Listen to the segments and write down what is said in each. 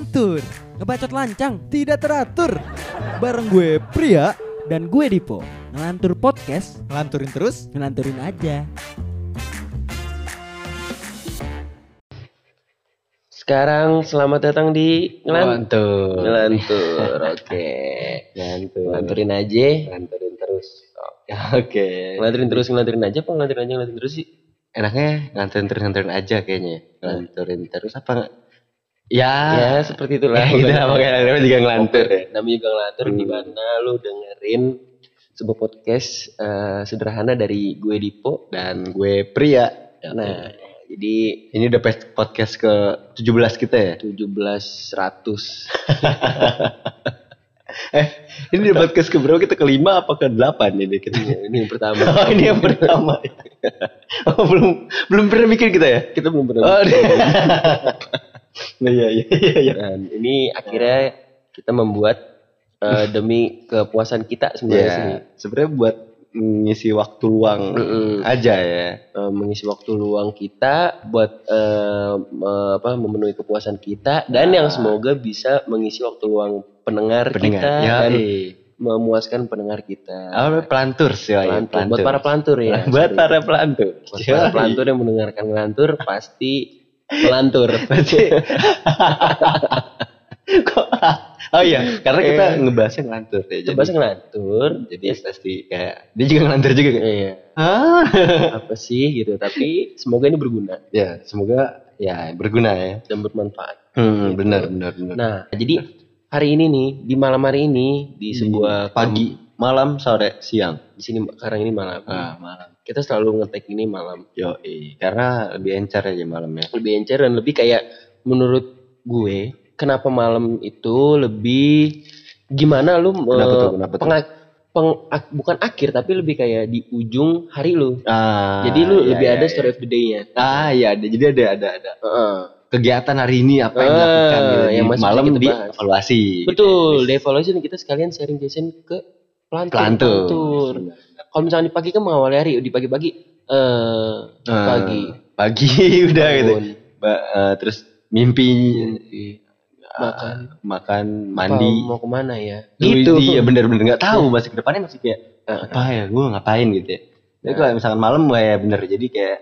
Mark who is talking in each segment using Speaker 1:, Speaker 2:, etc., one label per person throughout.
Speaker 1: Ngelantur, ngebacot lancang,
Speaker 2: Tidak teratur.
Speaker 1: bareng gue Pria dan gue Dipo. Ngelantur podcast,
Speaker 2: Ngelanturin terus.
Speaker 1: ngelanturin aja.
Speaker 3: Sekarang selamat datang di Ngelantur.
Speaker 4: Ngelantur.
Speaker 3: Ngelantur. Oke.
Speaker 4: Ngelantur.
Speaker 3: Ngelanturin aja.
Speaker 4: Ngelanturin terus.
Speaker 3: Oke.
Speaker 4: Oke.
Speaker 3: Ngelanturin terus ngelanturin aja apa ngelanturin aja ngelanturin terus sih?
Speaker 4: Enaknya ngelanturin terus ngelanturin aja kayaknya. Ngelanturin terus apa nggak? Ya.
Speaker 3: Ya, seperti itulah.
Speaker 4: Ya, gitu makanya namanya juga ngelantur ya.
Speaker 3: Namanya juga ngelantur di mana lu dengerin sebuah podcast eh, sederhana dari gue Dipo
Speaker 4: Dan gue pria.
Speaker 3: Nah, jadi
Speaker 4: Ini udah podcast ke 17 kita ya.
Speaker 3: 17 100
Speaker 4: Eh, ini udah podcast ke berapa kita kelima apa ke delapan ini kita?
Speaker 3: ini yang pertama.
Speaker 4: Oh, ini yang pertama. oh, belum belum pernah mikir kita ya?
Speaker 3: Kita belum pernah.
Speaker 4: Oh, Nah, iya iya iya iya.
Speaker 3: Dan ini akhirnya kita membuat eh, demi kepuasan kita sebenarnya sih.
Speaker 4: Ya, sebenarnya buat ngisi waktu luang
Speaker 3: Mm-mm.
Speaker 4: aja ya.
Speaker 3: Eh, mengisi waktu luang kita buat eh, me- apa memenuhi kepuasan kita dan yang semoga bisa mengisi waktu luang pendengar,
Speaker 4: Pendengar.
Speaker 3: kita
Speaker 4: Ya,
Speaker 3: dan
Speaker 4: eh.
Speaker 3: memuaskan pendengar kita.
Speaker 4: Apa pelantur sih ya,
Speaker 3: Pelantur. Buat para pelantur ya.
Speaker 4: Buat
Speaker 3: sorry.
Speaker 4: para pelantur.
Speaker 3: Buat para pelantur yang mendengarkan ngelantur pasti melantur.
Speaker 4: Pasti. Kok? Oh iya, karena kita
Speaker 3: Eh.
Speaker 4: ngebahasnya ngelantur ya.
Speaker 3: Coba sih ngelantur.
Speaker 4: jadi pasti kayak dia juga ngelantur juga kayak.
Speaker 3: Iya.
Speaker 4: Ah.
Speaker 3: Apa sih gitu. Tapi semoga ini berguna
Speaker 4: ya, semoga ya berguna ya.
Speaker 3: dan bermanfaat.
Speaker 4: Hmm, benar benar benar.
Speaker 3: Nah, jadi hari ini nih di malam hari ini di sebuah
Speaker 4: pagi, malam, sore, siang.
Speaker 3: di sini sekarang ini malam.
Speaker 4: Ah, malam.
Speaker 3: Kita selalu ngetek ini malam.
Speaker 4: Yo, karena lebih encer aja malamnya.
Speaker 3: Lebih encer dan lebih kayak menurut gue kenapa malam itu lebih gimana lu
Speaker 4: Kenapa
Speaker 3: eh,
Speaker 4: tuh? Kenapa tuh?
Speaker 3: peng- ak- bukan akhir tapi lebih kayak di ujung hari lu.
Speaker 4: Ah,
Speaker 3: Jadi lu
Speaker 4: iya,
Speaker 3: lebih
Speaker 4: iya,
Speaker 3: ada
Speaker 4: iya.
Speaker 3: story of the day-nya.
Speaker 4: Ah iya, ada. jadi ada ada ada
Speaker 3: Heeh.
Speaker 4: kegiatan hari ini apa yang
Speaker 3: Ah,
Speaker 4: dilakukan gitu.
Speaker 3: yang
Speaker 4: malam di
Speaker 3: bahas.
Speaker 4: evaluasi.
Speaker 3: Betul, di evaluasi kita sekalian sharing Jason ke pelantur.
Speaker 4: Pelantur.
Speaker 3: pelantur. Kalau misalnya di pagi kan mengawali hari, di pagi-pagi eh
Speaker 4: Ah,
Speaker 3: pagi.
Speaker 4: Pagi udah gitu.
Speaker 3: Bangun.
Speaker 4: Ba- eh, terus mimpi
Speaker 3: Makan.
Speaker 4: makan mandi.
Speaker 3: Apa, mau ke mana ya?
Speaker 4: Gitu.
Speaker 3: Gitu.
Speaker 4: Iya bener-bener nggak tahu masih ke depannya masih kayak apa ya gue ngapain gitu ya. Tapi kalau misalkan malam ya bener jadi kayak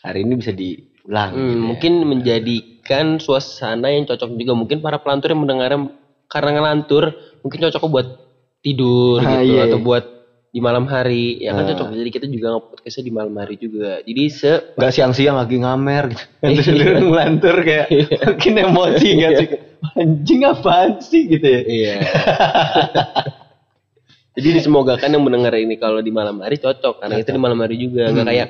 Speaker 4: hari ini bisa diulang.
Speaker 3: Hmm,
Speaker 4: gitu ya.
Speaker 3: mungkin menjadikan suasana yang cocok juga mungkin para pelantur yang mendengarnya karena ngelantur mungkin cocok buat tidur
Speaker 4: Ah,
Speaker 3: gitu
Speaker 4: iya.
Speaker 3: atau buat di malam hari. Ya kan
Speaker 4: Ah.
Speaker 3: cocok jadi kita juga nge-podcastnya di malam hari juga. Jadi se
Speaker 4: nggak siang-siang lagi ngamer gitu. Terus
Speaker 3: Iya.
Speaker 4: ngelantur kayak makin emosi nggak sih? Anjing apaan sih? Gitu ya?
Speaker 3: iya. Jadi disemogakan yang mendengar ini kalau di malam hari cocok. Karena itu di malam hari juga. Nggak kayak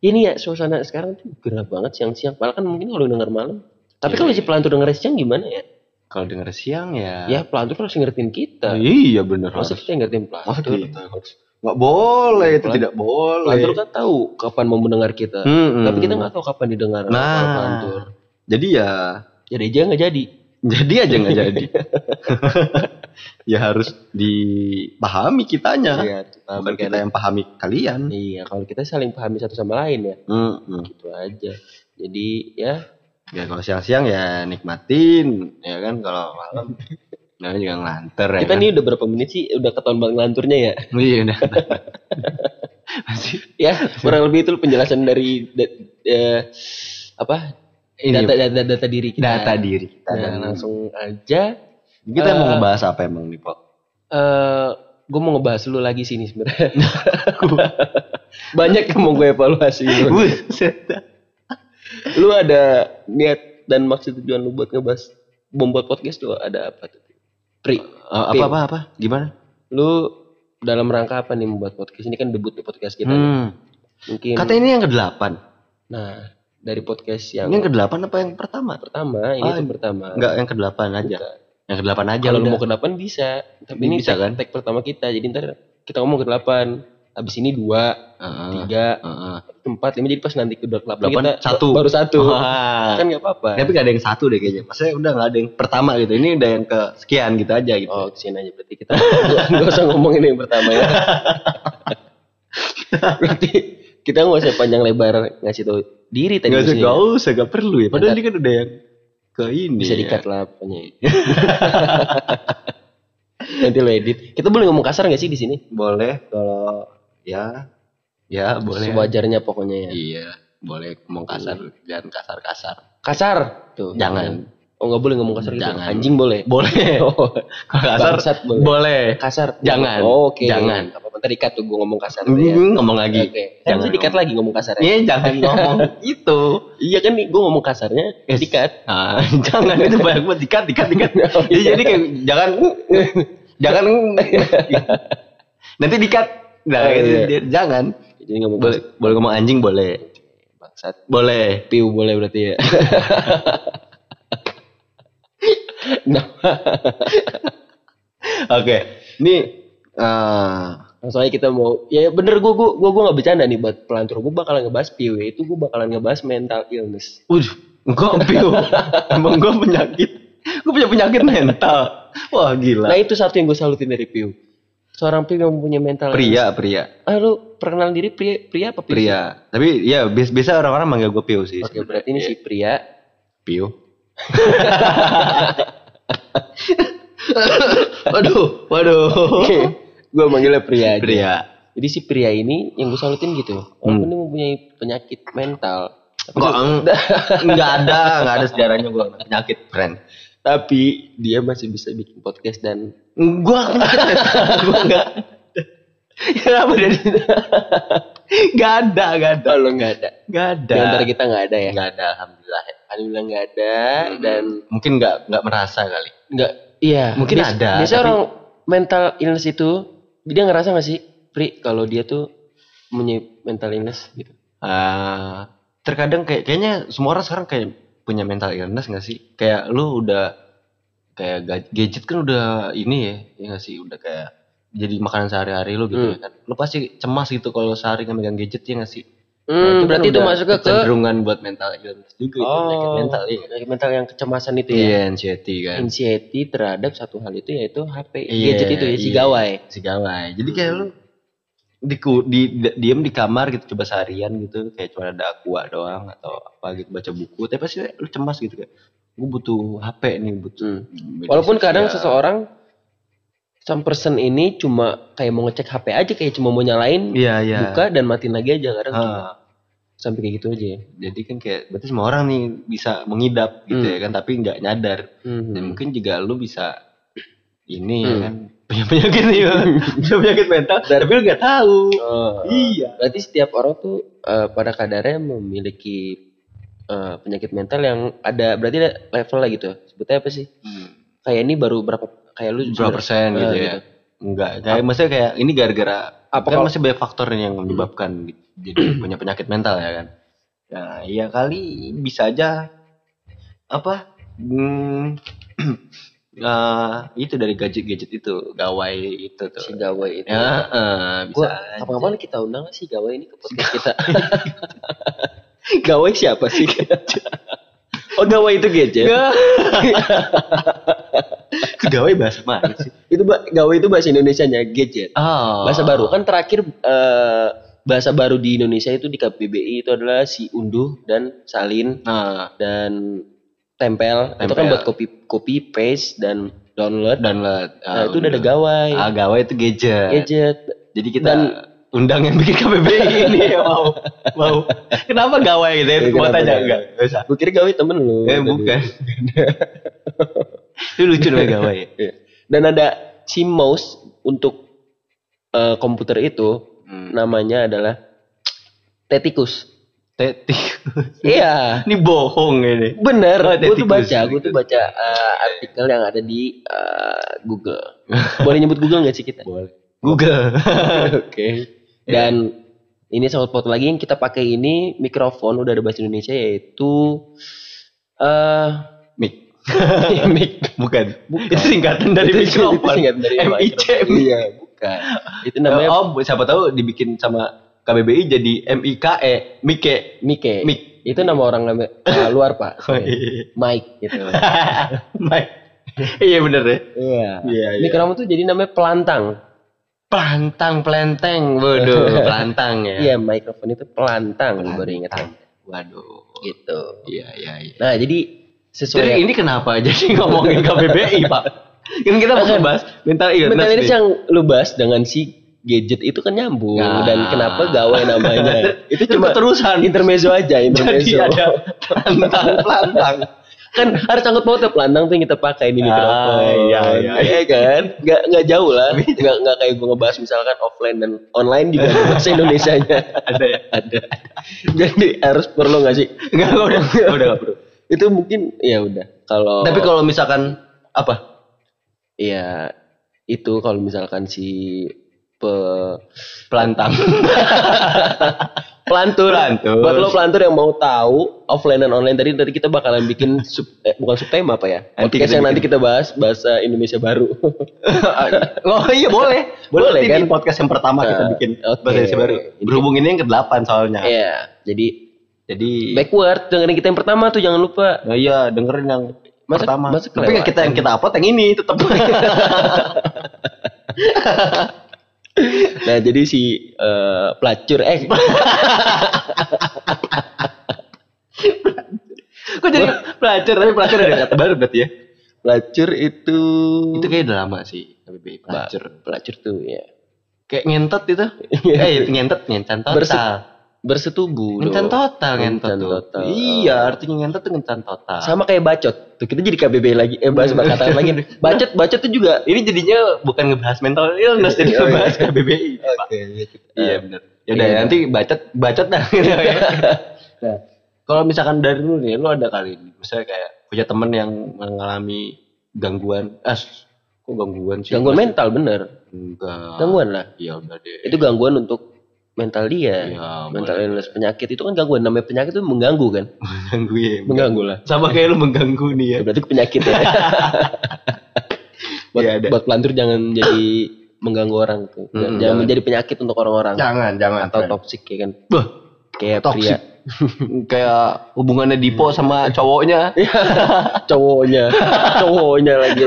Speaker 3: ini ya suasana sekarang tuh gerah banget siang-siang. Padahal kan mungkin kalau denger malam. Tapi kalau si pelantur denger siang gimana ya
Speaker 4: Kalau denger siang ya.
Speaker 3: ya pelantur harus ngertiin kita
Speaker 4: Iya bener
Speaker 3: masa
Speaker 4: harus.
Speaker 3: kita ngertiin
Speaker 4: Masa
Speaker 3: pelantur
Speaker 4: kita harus nggak boleh itu tidak boleh.
Speaker 3: Pelantur kan tahu kapan mau mendengar kita.
Speaker 4: Hmm,
Speaker 3: Tapi
Speaker 4: hmm.
Speaker 3: kita nggak tahu kapan didengar
Speaker 4: Nah. Jadi ya
Speaker 3: Jadi aja nggak jadi.
Speaker 4: jadi aja nggak jadi. ya harus dipahami kitanya.
Speaker 3: Iya,
Speaker 4: Bukan kita yang pahami kalian.
Speaker 3: Iya, kalau kita saling pahami satu sama lain ya,
Speaker 4: Hmm, hmm.
Speaker 3: gitu aja. Jadi ya,
Speaker 4: Ya kalau siang-siang ya nikmatin, ya kan kalau malam namanya juga ngelanter ya.
Speaker 3: kita
Speaker 4: kan?
Speaker 3: nih udah berapa menit sih udah ketahuan banget ngelanturnya ya?
Speaker 4: Iya udah. Masih
Speaker 3: ya, kurang lebih itu penjelasan dari da- eh, apa?
Speaker 4: ini
Speaker 3: Data, data data diri kita.
Speaker 4: data diri kita.
Speaker 3: Nah,
Speaker 4: Dan
Speaker 3: langsung aja.
Speaker 4: kita mau
Speaker 3: eh,
Speaker 4: ngebahas apa emang nih, Pak?
Speaker 3: eh gue mau ngebahas lu lagi sini sebenarnya. Banyak yang mau gue evaluasi lu. Ada niat dan maksud tujuan lu buat ngebahas membuat podcast tuh ada apa tuh? Pri,
Speaker 4: Eh, apa apa apa? Gimana?
Speaker 3: lu dalam rangka apa nih membuat podcast ini kan debut di podcast kita nih.
Speaker 4: Hmm.
Speaker 3: mungkin
Speaker 4: Kata ini yang ke-8.
Speaker 3: nah dari podcast yang,
Speaker 4: Ini yang ke-8 apa yang pertama?
Speaker 3: pertama ini
Speaker 4: Ah,
Speaker 3: tuh pertama
Speaker 4: Enggak, yang ke-8 aja.
Speaker 3: Bukan.
Speaker 4: Yang ke-8 aja
Speaker 3: kalau lu mau ke delapan bisa tapi ini
Speaker 4: Bisa
Speaker 3: tag,
Speaker 4: kan?
Speaker 3: tag pertama kita jadi ntar kita ngomong ke delapan abis ini dua
Speaker 4: Heeh.
Speaker 3: tiga
Speaker 4: Heeh.
Speaker 3: empat lima jadi pas nanti ke delapan
Speaker 4: Delapan,
Speaker 3: kita
Speaker 4: satu.
Speaker 3: baru satu
Speaker 4: Wah.
Speaker 3: kan nggak apa-apa
Speaker 4: Tapi gak ada yang satu deh kayaknya. Maksudnya udah gak ada yang pertama gitu. Ini udah yang ke sekian gitu aja gitu.
Speaker 3: Oh, ke sini aja berarti kita nggak usah ngomongin yang pertama ya. berarti kita nggak usah panjang lebar ngasih tahu diri tadi
Speaker 4: Gak usah,
Speaker 3: maksudnya.
Speaker 4: gak usah, gak perlu ya. Padahal ini kan udah yang ke ini.
Speaker 3: Bisa
Speaker 4: ya.
Speaker 3: dikat lah pokoknya. Nanti lo edit. Kita boleh ngomong kasar gak sih di sini?
Speaker 4: Boleh kalau ya ya boleh.
Speaker 3: Sewajarnya pokoknya ya.
Speaker 4: Iya, boleh ngomong kasar, jangan kasar-kasar.
Speaker 3: Kasar tuh.
Speaker 4: Jangan.
Speaker 3: Oh nggak boleh ngomong kasar gitu.
Speaker 4: Jangan.
Speaker 3: Anjing boleh.
Speaker 4: Boleh.
Speaker 3: Oh,
Speaker 4: kasar
Speaker 3: Bangsat boleh.
Speaker 4: boleh.
Speaker 3: kasar.
Speaker 4: Jangan.
Speaker 3: Oh, Oke.
Speaker 4: Jangan.
Speaker 3: Apa dikat tuh gue ngomong kasar tuh ya.
Speaker 4: Hmm, ngomong lagi.
Speaker 3: Oke. Kan bisa dikat lagi ngomong kasarnya.
Speaker 4: Iya, jangan ngomong itu.
Speaker 3: Iya kan nih gue ngomong kasarnya
Speaker 4: Yes.
Speaker 3: dikat.
Speaker 4: Ah, jangan itu banyak banget dikat, dikat, dikat.
Speaker 3: Oh,
Speaker 4: Jadi, jadi kayak jangan jangan nanti dikat. Nah,
Speaker 3: Oh,
Speaker 4: gitu,
Speaker 3: iya.
Speaker 4: dia- jangan.
Speaker 3: Jadi ngomong
Speaker 4: Boleh boleh ngomong anjing boleh.
Speaker 3: bangsat.
Speaker 4: Boleh.
Speaker 3: Piu boleh berarti ya. nah,
Speaker 4: Oke. Ini eh
Speaker 3: langsung aja kita mau ya bener gue gue gue nggak bercanda nih buat pelantur gue bakalan ngebahas PW itu gue bakalan ngebahas mental illness
Speaker 4: Waduh, gue piu. Emang gue penyakit. Gue punya penyakit mental. Wah gila.
Speaker 3: nah itu satu yang gue salutin dari PW seorang PW yang mempunyai mental
Speaker 4: Pria, pria,
Speaker 3: illness. ah lu perkenalan diri pria pria apa PW?
Speaker 4: pria. Tapi ya biasa, biasa orang-orang manggil gue piu sih.
Speaker 3: oke berarti ini si pria
Speaker 4: piu. waduh, waduh.
Speaker 3: oke gue manggilnya pria aja.
Speaker 4: Pria.
Speaker 3: jadi si pria ini yang gue salutin gitu walaupun dia mempunyai penyakit mental
Speaker 4: Enggak, enggak ada, enggak ada sejarahnya gue penyakit, friend.
Speaker 3: Tapi dia masih bisa bikin podcast dan
Speaker 4: Gue gue enggak. Kenapa dari Enggak ada, enggak ada.
Speaker 3: kalau nggak ada
Speaker 4: Enggak ada.
Speaker 3: di antara kita nggak ada ya
Speaker 4: Enggak ada, alhamdulillah.
Speaker 3: alhamdulillah nggak ada dan
Speaker 4: mungkin enggak enggak merasa kali.
Speaker 3: nggak iya
Speaker 4: Mungkin ada,
Speaker 3: biasa
Speaker 4: tapi-
Speaker 3: orang mental illness itu dia ngerasa nggak sih Pri kalau dia tuh punya mental illness gitu
Speaker 4: Ah, terkadang kayak kayaknya semua orang sekarang kayak punya mental illness nggak sih? Kayak lu udah kayak ga- gadget kan udah ini ya, ya nggak sih? Udah kayak jadi makanan sehari-hari lu gitu
Speaker 3: Hmm.
Speaker 4: ya kan. Lu pasti cemas gitu kalau sehari megang gadget ya nggak sih? Nah,
Speaker 3: Hmm,
Speaker 4: kan
Speaker 3: berarti itu
Speaker 4: udah
Speaker 3: masuk ke
Speaker 4: kecenderungan buat mental illness juga itu penyakit mental ya.
Speaker 3: penyakit mental yang kecemasan itu
Speaker 4: Iya,
Speaker 3: ya
Speaker 4: anxiety kan.
Speaker 3: anxiety terhadap satu hal itu yaitu HP
Speaker 4: Iya,
Speaker 3: gadget itu ya si
Speaker 4: iya.
Speaker 3: gawai
Speaker 4: Si gawai. Jadi kayak lu di, di, di- diem di kamar gitu coba seharian gitu kayak cuma ada aqua doang atau apa gitu baca buku tapi pasti lu cemas gitu kayak gue butuh HP nih butuh
Speaker 3: Hmm. Walaupun kadang
Speaker 4: sosial.
Speaker 3: seseorang some person ini cuma kayak mau ngecek HP aja kayak cuma mau nyalain
Speaker 4: iya iya
Speaker 3: buka dan matiin lagi aja kadang cuma sampai kayak gitu aja ya.
Speaker 4: jadi kan kayak berarti semua orang nih bisa mengidap gitu
Speaker 3: Hmm.
Speaker 4: ya kan tapi nggak nyadar
Speaker 3: Hmm.
Speaker 4: dan mungkin juga lu bisa ini ya
Speaker 3: Hmm.
Speaker 4: kan punya penyakit nih punya penyakit mental tapi lu nggak tahu
Speaker 3: Oh.
Speaker 4: iya
Speaker 3: Berarti setiap orang tuh eh, pada kadarnya memiliki eh, penyakit mental yang ada berarti ada level lah gitu. Sebutnya apa sih?
Speaker 4: Hmm.
Speaker 3: Kayak ini baru berapa kayak lu
Speaker 4: berapa persen gitu ya enggak kayak maksudnya kayak ini gara-gara
Speaker 3: Apa
Speaker 4: kan
Speaker 3: kalau-
Speaker 4: masih banyak faktor yang menyebabkan gitu, jadi punya penyakit mental ya kan nah iya kali bisa aja apa hmm, eh, itu dari gadget-gadget itu gawai itu tuh
Speaker 3: Si gawai itu.
Speaker 4: ya eh, bisa
Speaker 3: Gua
Speaker 4: aja.
Speaker 3: kapan-kapan kita undang lah si gawai ini ke podcast kita. gawai siapa sih? oh gawai itu gadget.
Speaker 4: Itu gawai bahasa mana sih
Speaker 3: itu gawai itu bahasa Indonesianya gadget.
Speaker 4: oh
Speaker 3: Bahasa baru kan terakhir eh, bahasa baru di Indonesia itu di KBBI itu adalah si unduh dan salin
Speaker 4: nah
Speaker 3: dan tempel. Itu kan
Speaker 4: Tempel.
Speaker 3: buat copy copy paste dan download.
Speaker 4: download
Speaker 3: Nah, itu udah ada gawai.
Speaker 4: ah gawai itu gadget
Speaker 3: Gadget.
Speaker 4: Jadi kita
Speaker 3: Dan-
Speaker 4: undang yang bikin KBBI ini ya mau. Mau. Kenapa gawai gitu ya? Gua
Speaker 3: kenapa
Speaker 4: tanya enggak? Enggak usah.
Speaker 3: Gue kira gawai temen lu.
Speaker 4: Eh
Speaker 3: tadi.
Speaker 4: bukan. Itu lucu namanya gawai.
Speaker 3: Iya. Dan ada si mouse untuk eh, komputer itu
Speaker 4: Hmm.
Speaker 3: namanya adalah Tetikus.
Speaker 4: Tetik.
Speaker 3: Iya.
Speaker 4: Ini bohong ini.
Speaker 3: Bener,
Speaker 4: Oh,
Speaker 3: gue tuh baca, gue tuh baca eh, artikel yang ada di eh, Google. Boleh nyebut Google nggak sih kita?
Speaker 4: Boleh. Google.
Speaker 3: Oke. Dan ini sangat pot lagi yang kita pakai ini mikrofon udah ada bahasa Indonesia yaitu eh
Speaker 4: Mic.
Speaker 3: mic.
Speaker 4: Bukan.
Speaker 3: Bukan.
Speaker 4: Itu singkatan dari
Speaker 3: Itu-
Speaker 4: mikrofon.
Speaker 3: itu singkatan dari
Speaker 4: MIC.
Speaker 3: Iya, bukan. Itu namanya
Speaker 4: Oh, siapa tahu dibikin sama KBBI jadi MIKE, Mike.
Speaker 3: Mike.
Speaker 4: Mic.
Speaker 3: Itu nama orang nama- eh, luar pak.
Speaker 4: Oh, iya.
Speaker 3: Mike gitu.
Speaker 4: Mike. Iya bener ya.
Speaker 3: Iya.
Speaker 4: Iya, iya.
Speaker 3: Mikrofon tuh jadi namanya pelantang.
Speaker 4: Pelantang, pelenteng. Waduh, pelantang ya.
Speaker 3: Iya, mikrofon itu pelantang. Gue baru ingat aja.
Speaker 4: Waduh.
Speaker 3: Gitu.
Speaker 4: Iya, iya, iya.
Speaker 3: Nah, jadi sesuai
Speaker 4: Jadi ini kenapa jadi ngomongin KBBI, Pak? Kan kita mau bahas mental illness.
Speaker 3: mental ini
Speaker 4: nih.
Speaker 3: yang lu bahas dengan si gadget itu kan nyambung
Speaker 4: Nah.
Speaker 3: dan kenapa gawe namanya itu cuma
Speaker 4: keterusan.
Speaker 3: intermezzo aja
Speaker 4: Jadi
Speaker 3: intermezzo
Speaker 4: ada pelantang-pelantang.
Speaker 3: kan harus sangkut pautnya pelantang tuh yang kita pakai di
Speaker 4: Ah,
Speaker 3: mikrofon
Speaker 4: iya, iya.
Speaker 3: Iya kan nggak nggak jauh lah nggak nggak kayak gue ngebahas misalkan offline dan online juga bahasa Indonesia nya
Speaker 4: Ada ya?
Speaker 3: ada jadi harus perlu nggak sih
Speaker 4: enggak, udah, udah enggak perlu.
Speaker 3: itu mungkin ya udah kalau
Speaker 4: Tapi kalau misalkan apa?
Speaker 3: ya itu kalau misalkan si pe
Speaker 4: Pelantang.
Speaker 3: pelantur.
Speaker 4: Pelantur.
Speaker 3: Buat lo pelantur yang mau tahu offline dan online tadi nanti kita bakalan bikin sub, eh, bukan subtema apa ya?
Speaker 4: Nanti
Speaker 3: Podcast yang nanti kita bahas bahasa Indonesia baru.
Speaker 4: oh iya boleh.
Speaker 3: Boleh,
Speaker 4: Boleh
Speaker 3: kan?
Speaker 4: Podcast yang pertama kita
Speaker 3: Nah,
Speaker 4: bikin
Speaker 3: oke.
Speaker 4: bahasa Indonesia baru. Berhubung ini yang ke-8 soalnya.
Speaker 3: Iya, jadi
Speaker 4: Jadi
Speaker 3: backward dengerin kita yang pertama tuh jangan lupa.
Speaker 4: Nah, iya dengerin yang
Speaker 3: Masa-
Speaker 4: pertama.
Speaker 3: masa
Speaker 4: Tapi kita yang kita upload yang ini tetap.
Speaker 3: Nah, jadi si eh, pelacur eh
Speaker 4: Kok jadi pelacur tapi pelacur ada kata baru berarti ya?
Speaker 3: pelacur itu
Speaker 4: Itu kayak udah lama sih KBBI pelacur.
Speaker 3: pelacur tuh ya.
Speaker 4: Kayak ngentot itu. Eh ngentot ngencan total.
Speaker 3: Berse- bersetubuh
Speaker 4: Ngencan
Speaker 3: dong.
Speaker 4: total ngentot
Speaker 3: Ngencan
Speaker 4: tuh.
Speaker 3: total.
Speaker 4: Iya, artinya ngentot tuh ngencan total.
Speaker 3: Sama kayak bacot. Tuh kita jadi KBB lagi. Eh bahas kata lagi. Bacot bacot tuh juga
Speaker 4: ini jadinya bukan ngebahas mental illness jadi
Speaker 3: Oh, iya.
Speaker 4: ngebahas KBBI. Pak. Iya benar. Ya udah
Speaker 3: Iya.
Speaker 4: nanti bacot bacot dah gitu ya. Nah, kalau misalkan dari lu nih, lu ada kali misalnya kayak punya temen yang mengalami gangguan, ah kok gangguan sih?
Speaker 3: gangguan mental bener.
Speaker 4: Enggak.
Speaker 3: Gangguan lah.
Speaker 4: Ya udah deh.
Speaker 3: Itu gangguan untuk mental dia.
Speaker 4: Iya,
Speaker 3: mental
Speaker 4: boleh.
Speaker 3: illness penyakit itu kan gangguan. Namanya penyakit itu mengganggu kan?
Speaker 4: mengganggu ya.
Speaker 3: Mengganggu lah.
Speaker 4: Sama kayak lu mengganggu nih ya.
Speaker 3: Ya, berarti penyakit ya. buat,
Speaker 4: Iya, ada.
Speaker 3: buat pelantur jangan jadi mengganggu orang tuh.
Speaker 4: Hmm,
Speaker 3: jangan,
Speaker 4: jangan.
Speaker 3: menjadi penyakit untuk orang-orang.
Speaker 4: Jangan, jangan.
Speaker 3: Atau
Speaker 4: friend.
Speaker 3: toksik ya kan.
Speaker 4: Bah,
Speaker 3: Kayak
Speaker 4: toxic.
Speaker 3: pria.
Speaker 4: kayak hubungannya Dipo sama cowoknya.
Speaker 3: cowoknya cowoknya lagi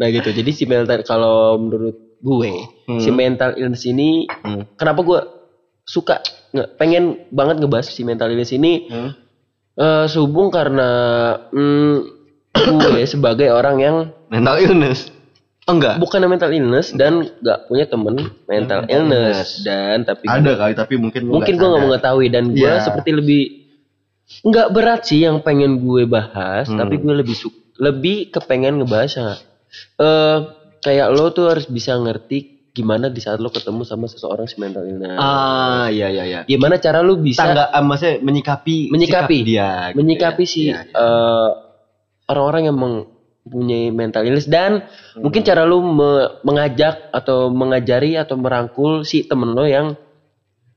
Speaker 3: nah gitu jadi si mental kalau menurut gue
Speaker 4: Hmm.
Speaker 3: si mental illness ini
Speaker 4: Hmm.
Speaker 3: kenapa gue suka pengen banget ngebahas si mental illness ini
Speaker 4: Hmm.
Speaker 3: eh, sehubung karena mm, gue sebagai orang yang
Speaker 4: Mental illness. Oh, enggak.
Speaker 3: bukan mental illness dan nggak punya temen mental
Speaker 4: Mental
Speaker 3: illness
Speaker 4: illness.
Speaker 3: dan tapi
Speaker 4: Ada kali tapi mungkin
Speaker 3: mungkin gue nggak mengetahui dan gue
Speaker 4: Iya.
Speaker 3: seperti lebih nggak berat sih yang pengen gue bahas
Speaker 4: Hmm.
Speaker 3: tapi gue lebih su- lebih kepengen ngebahas eh kayak lo tuh harus bisa ngerti gimana di saat lo ketemu sama seseorang si mental illness
Speaker 4: Ah, iya iya iya.
Speaker 3: gimana cara lo bisa
Speaker 4: Tangga ah, maksudnya menyikapi
Speaker 3: Menyikapi.
Speaker 4: dia gitu
Speaker 3: menyikapi
Speaker 4: ya.
Speaker 3: si
Speaker 4: Iya, iya.
Speaker 3: eh, orang-orang yang mempunyai mental illness dan
Speaker 4: Hmm.
Speaker 3: mungkin cara lu me- mengajak atau mengajari atau merangkul si temen lo yang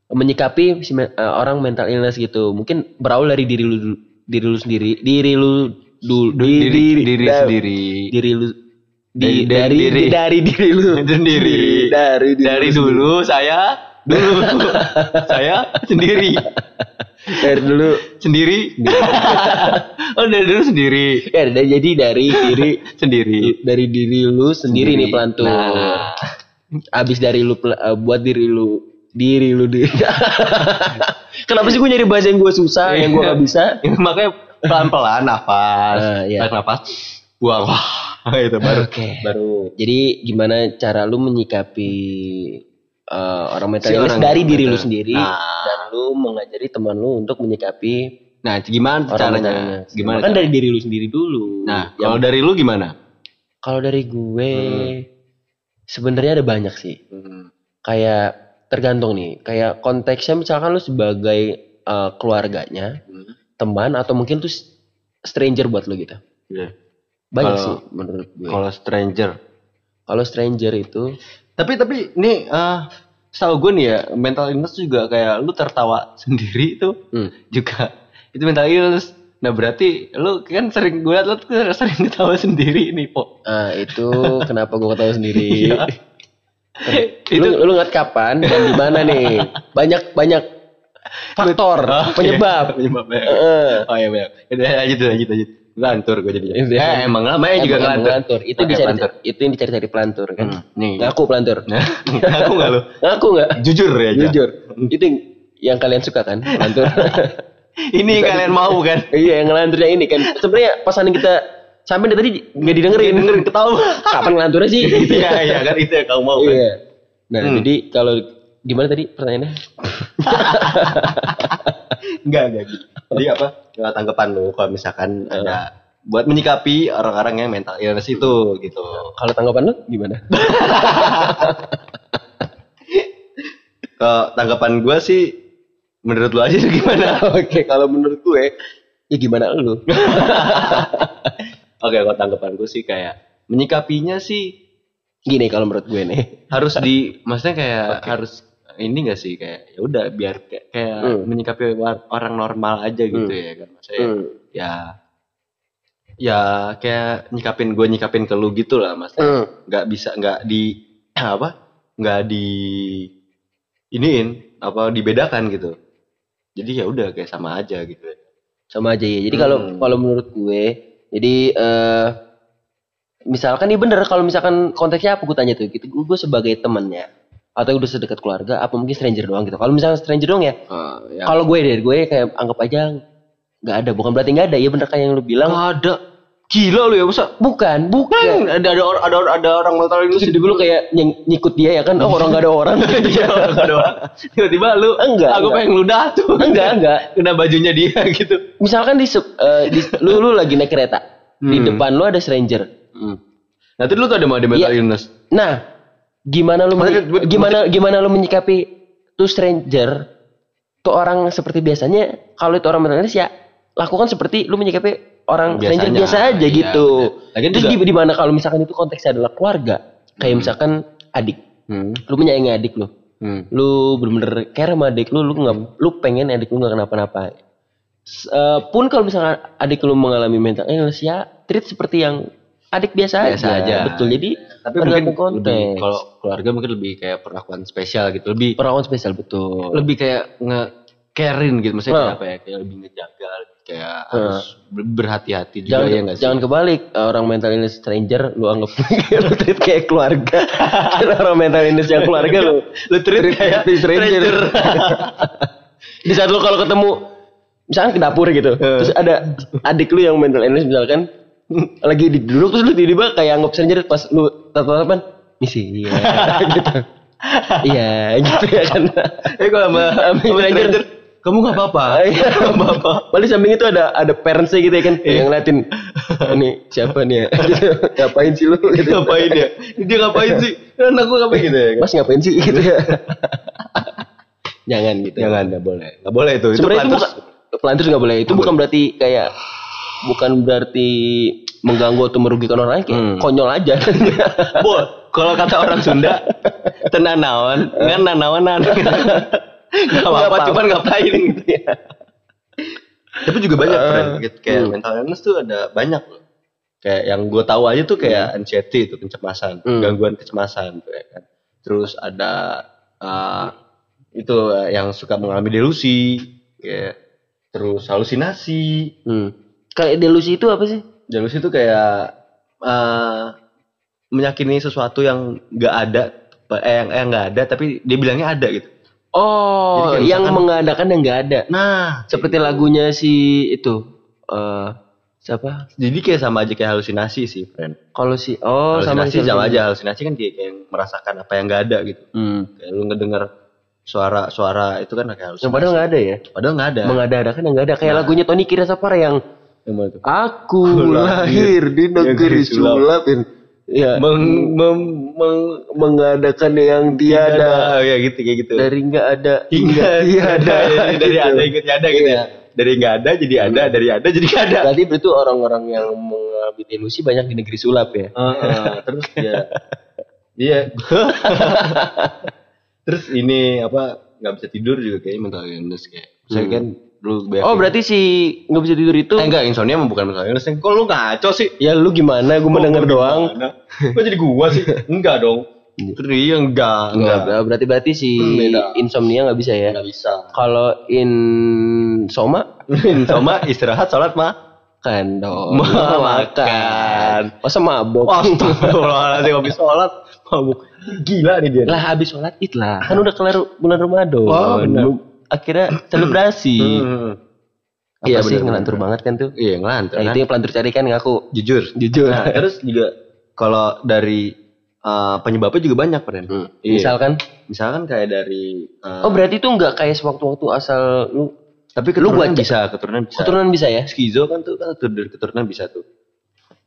Speaker 3: menyikapi si eh, orang mental illness gitu mungkin berawal dari diri lu diri lu sendiri diri lu dulu
Speaker 4: diri diri,
Speaker 3: da-
Speaker 4: sendiri.
Speaker 3: diri lu di,
Speaker 4: Dari-
Speaker 3: dari
Speaker 4: diri.
Speaker 3: dari diri lu
Speaker 4: Sendiri.
Speaker 3: dari diri
Speaker 4: Dari
Speaker 3: lu
Speaker 4: dulu saya dulu saya sendiri.
Speaker 3: sendiri. dari dulu
Speaker 4: Sendiri. oh, dari dulu sendiri.
Speaker 3: ya jadi dari diri
Speaker 4: Sendiri.
Speaker 3: dari diri lu sendiri, nih pelantur.
Speaker 4: Nah.
Speaker 3: Abis dari lu eh, buat diri lu diri lu diri. Kenapa sih gue nyari bahasa yang gue susah, yang gue gak bisa?
Speaker 4: Ya, makanya pelan-pelan nafas.
Speaker 3: Ah, iya.
Speaker 4: Tarik nafas. Buang. Wah, itu baru
Speaker 3: Oke.
Speaker 4: baru
Speaker 3: Jadi gimana cara lu menyikapi eh, orang mental
Speaker 4: Si
Speaker 3: illness
Speaker 4: orang
Speaker 3: dari diri lu sendiri
Speaker 4: Nah.
Speaker 3: dan lu mengajari teman lu untuk menyikapi
Speaker 4: Nah, gimana
Speaker 3: orang
Speaker 4: caranya? Gimana?
Speaker 3: Kan
Speaker 4: cara-
Speaker 3: dari diri lu sendiri dulu.
Speaker 4: Nah,
Speaker 3: Yang-
Speaker 4: kalau dari lu gimana?
Speaker 3: kalau dari gue
Speaker 4: Hmm.
Speaker 3: sebenarnya ada banyak sih. Kayak tergantung nih, kayak konteksnya misalkan lu sebagai eh, keluarganya, teman atau mungkin tuh stranger buat lu gitu.
Speaker 4: Iya.
Speaker 3: Banyak
Speaker 4: Kalau-
Speaker 3: sih menurut gue.
Speaker 4: Kalau stranger.
Speaker 3: Kalau stranger itu
Speaker 4: Tapi tapi ini eh setahu gue nih ya mental illness juga kayak lu tertawa sendiri itu
Speaker 3: hmm,
Speaker 4: juga itu mental illness. Nah berarti lu kan sering gue liat lu tuh sering ketawa sendiri nih po.
Speaker 3: ah itu kenapa gue ketawa sendiri.
Speaker 4: Iya.
Speaker 3: lu, lu ngeliat kapan dan di mana nih? Banyak banyak faktor
Speaker 4: Oh,
Speaker 3: penyebab.
Speaker 4: iya, penyebab ya.
Speaker 3: Heeh.
Speaker 4: Oh iya benar. Udah lanjut lanjut lanjut. Lantur gue jadi.
Speaker 3: Iya.
Speaker 4: Eh emang namanya juga
Speaker 3: Emang
Speaker 4: ngelantur.
Speaker 3: ngelantur. Itu dicari
Speaker 4: pelantur.
Speaker 3: itu yang dicari-cari pelantur kan.
Speaker 4: Hmm, nih.
Speaker 3: Ngaku pelantur.
Speaker 4: Nah, aku nggak lu.
Speaker 3: Ngaku nggak?
Speaker 4: Jujur ya. aja.
Speaker 3: Jujur. Itu yang, kalian suka kan? Pelantur.
Speaker 4: Ini yang kalian mau kan?
Speaker 3: Iya, yang ngelanturnya ini kan. Sebenarnya pasangan kita sampai dari tadi nggak didengerin.
Speaker 4: Dengerin ketawa.
Speaker 3: Kapan ngelanturnya sih?
Speaker 4: Iya, iya kan itu yang kamu mau kan?
Speaker 3: Iya. Nah,
Speaker 4: Hmm.
Speaker 3: jadi kalau gimana tadi pertanyaannya?
Speaker 4: Enggak, enggak gitu. Jadi apa? Tanggapan lu kalau misalkan ada buat menyikapi orang-orang yang mental illness itu gitu.
Speaker 3: Kalau tanggapan lu gimana?
Speaker 4: Kalau tanggapan gua sih menurut lu aja gimana?
Speaker 3: Oke, kalau menurut gue ya gimana lu?
Speaker 4: Oke, kalau tanggapan gue sih kayak menyikapinya sih
Speaker 3: Gini kalau menurut gue nih.
Speaker 4: harus di maksudnya kayak
Speaker 3: Oke.
Speaker 4: harus ini gak sih kayak ya udah biar kayak, kayak
Speaker 3: Hmm.
Speaker 4: menyikapi orang normal aja gitu
Speaker 3: Hmm.
Speaker 4: ya kan maksudnya
Speaker 3: Hmm.
Speaker 4: ya ya kayak nyikapin gue nyikapin ke lu gitu lah maksudnya
Speaker 3: Hmm.
Speaker 4: nggak bisa nggak di apa nggak di iniin apa dibedakan gitu jadi ya udah kayak sama aja gitu
Speaker 3: Sama aja ya. Jadi kalau
Speaker 4: Hmm.
Speaker 3: kalau menurut gue, jadi eh misalkan nih bener kalau misalkan konteksnya apa gue tanya tuh gitu gue, gue sebagai temennya atau udah sedekat keluarga apa mungkin stranger doang gitu. Kalau misalkan stranger doang ya
Speaker 4: ya.
Speaker 3: kalau gue deh gue kayak anggap aja nggak ada bukan berarti nggak ada. Ya bener kayak yang lu bilang.
Speaker 4: Nggak ada. Gila lu ya masa?
Speaker 3: Bukan. Bukan.
Speaker 4: Kan ada ada orang ada orang ada orang mental
Speaker 3: terus
Speaker 4: illness
Speaker 3: hidup lu kayak nyeng- nyikut dia ya kan? Oh orang nggak ada orang.
Speaker 4: Iya, nggak ada orang. tiba-tiba lu
Speaker 3: Enggak,
Speaker 4: aku
Speaker 3: enggak.
Speaker 4: pengen ludah tuh.
Speaker 3: Enggak enggak.
Speaker 4: Kena bajunya dia gitu.
Speaker 3: Misalkan di, eh, di lu lu lagi naik kereta. Di
Speaker 4: Hmm.
Speaker 3: depan lu ada stranger.
Speaker 4: Nanti lu tuh ada mau ada mental
Speaker 3: Iya.
Speaker 4: illness
Speaker 3: nah gimana lu
Speaker 4: Maksudnya-
Speaker 3: gimana gimana lu menyikapi tuh stranger tuh orang seperti biasanya? Kalau itu orang mental illness ya lakukan seperti lu menyikapi orang stranger
Speaker 4: Biasanya,
Speaker 3: biasa aja
Speaker 4: iya,
Speaker 3: gitu.
Speaker 4: Lagian
Speaker 3: terus di, mana kalau misalkan itu konteksnya adalah keluarga? Kayak misalkan adik.
Speaker 4: Hmm.
Speaker 3: lu menyayangi adik lu.
Speaker 4: Hmm.
Speaker 3: lu bener-bener care sama adik lu lu nggak lu pengen adik lu nggak kenapa-napa. Eh, pun kalau misalkan adik lu mengalami mental illness ya treat seperti yang adik biasa,
Speaker 4: Biasa
Speaker 3: aja.
Speaker 4: aja.
Speaker 3: betul jadi
Speaker 4: tapi mungkin lebih kalau keluarga mungkin lebih kayak perlakuan spesial gitu. Lebih
Speaker 3: perawan spesial betul.
Speaker 4: lebih kayak nge carein gitu maksudnya kayak
Speaker 3: Nah.
Speaker 4: apa ya? Kayak lebih ngejaga kayak harus ber- berhati-hati juga.
Speaker 3: Jangan
Speaker 4: ya nggak sih?
Speaker 3: jangan kebalik eh, orang mental illness stranger lu anggap lu treat kayak keluarga. Kira orang mental illness yang keluarga lu.
Speaker 4: Lu treat kayak
Speaker 3: treat stranger. di saat lu kalau ketemu misalkan ke dapur gitu terus ada adik lu yang mental illness misalkan lagi di duduk terus lu tiba-tiba kayak anggap stranger pas lu tatap-tatapan misi iya gitu iya gitu ya kan
Speaker 4: eh kalau sama,
Speaker 3: Sama stranger.
Speaker 4: kamu nggak apa-apa
Speaker 3: Iya, apa-apa. Paling samping itu ada ada parentsnya gitu ya kan, yang ngeliatin ini siapa nih ya, gitu. ngapain sih lu gitu.
Speaker 4: ngapain ya dia ngapain sih anak gua ngapain gitu ya
Speaker 3: Mas ngapain sih gitu ya. Jangan gitu.
Speaker 4: jangan nggak boleh nggak boleh itu itu
Speaker 3: Sebenarnya itu pelantur nggak boleh. Itu bukan berarti kayak bukan berarti mengganggu atau merugikan orang lain kayak
Speaker 4: Hmm.
Speaker 3: konyol aja.
Speaker 4: Bo, kalau kata orang Sunda, tenanawan, ngan nanawanan. Gak apa-apa, cuman ngapain gitu ya. Tapi juga banyak friend, gitu. kayak
Speaker 3: Hmm.
Speaker 4: mental illness tuh ada banyak loh. Kayak yang gue tahu aja tuh kayak anxiety itu kecemasan,
Speaker 3: Hmm.
Speaker 4: gangguan kecemasan tuh ya kan. Terus ada uh, itu uh, yang suka mengalami delusi, kayak terus halusinasi.
Speaker 3: hmm. Kayak delusi itu apa sih?
Speaker 4: Delusi itu kayak uh, meyakini sesuatu yang nggak ada, eh yang yang nggak ada tapi dia bilangnya ada gitu.
Speaker 3: Oh,
Speaker 4: Jadi
Speaker 3: yang
Speaker 4: misalkan-
Speaker 3: mengadakan yang nggak ada.
Speaker 4: Nah,
Speaker 3: Seperti lagunya si itu eh siapa?
Speaker 4: jadi kayak sama aja kayak halusinasi sih, friend.
Speaker 3: Kalau si oh sama
Speaker 4: halusinasi
Speaker 3: si
Speaker 4: sama, aja, halusinasi kan kayak, kayak merasakan apa yang nggak ada gitu.
Speaker 3: Hmm.
Speaker 4: Kayak lu ngedenger suara-suara itu kan kayak halusinasi.
Speaker 3: Yang padahal nggak ada ya.
Speaker 4: Padahal nggak ada.
Speaker 3: Mengada-adakan yang nggak ada. Kayak
Speaker 4: Nah.
Speaker 3: lagunya Tony Kirasapara yang
Speaker 4: Yang mana tuh?
Speaker 3: Aku
Speaker 4: lahir
Speaker 3: di negeri
Speaker 4: sulap.
Speaker 3: Ya,
Speaker 4: Meng, mem- meng-
Speaker 3: mengadakan yang tiada
Speaker 4: tiada, ya gitu kayak gitu.
Speaker 3: dari nggak ada
Speaker 4: hingga
Speaker 3: tiada.
Speaker 4: dari, dari
Speaker 3: Gitu.
Speaker 4: ada hingga tiada gitu ya. Dari nggak ada jadi ada, dari ada jadi nggak ada.
Speaker 3: Berarti itu orang-orang yang mengambil ilusi banyak di negeri sulap ya.
Speaker 4: Heeh, terus ya iya terus ini apa nggak bisa tidur juga kayaknya mental illness kayak saya
Speaker 3: Hmm.
Speaker 4: kan lu banyak
Speaker 3: Oh berarti si nggak bisa tidur itu?
Speaker 4: eh, enggak insomnia emang bukan mental illness kok lu ngaco sih
Speaker 3: Ya lu gimana? Gue mendengar doang.
Speaker 4: kok jadi gua sih enggak dong terus iya enggak enggak
Speaker 3: Enggak, berarti berarti si
Speaker 4: Hmm, beda.
Speaker 3: insomnia nggak bisa ya.
Speaker 4: enggak bisa
Speaker 3: Kalau insoma
Speaker 4: insomnia istirahat sholat mah
Speaker 3: kan dong.
Speaker 4: Ma- makan.
Speaker 3: Masa mabok?
Speaker 4: Astagfirullahaladzim habis sholat mabuk gila nih dia
Speaker 3: lah habis sholat id lah. Kan udah kelar bulan Ramadan.
Speaker 4: Wah, benar.
Speaker 3: Lu Akhirnya selebrasi.
Speaker 4: Hmm.
Speaker 3: Iya sih ngelantur banget kan tuh.
Speaker 4: Iya ngelantur
Speaker 3: Nah,
Speaker 4: kan.
Speaker 3: itu yang pelantur cari kan ngaku.
Speaker 4: jujur.
Speaker 3: Jujur.
Speaker 4: Nah, terus juga kalau dari eh, penyebabnya juga banyak, Pren.
Speaker 3: Hmm.
Speaker 4: Iya.
Speaker 3: Misalkan
Speaker 4: Misalkan kayak dari eh,
Speaker 3: Oh berarti itu nggak kayak sewaktu-waktu asal lu
Speaker 4: tapi
Speaker 3: lu
Speaker 4: keturunan
Speaker 3: buat-
Speaker 4: bisa, keturunan bisa.
Speaker 3: keturunan bisa ya?
Speaker 4: Skizo kan tuh kan dari keturunan bisa tuh.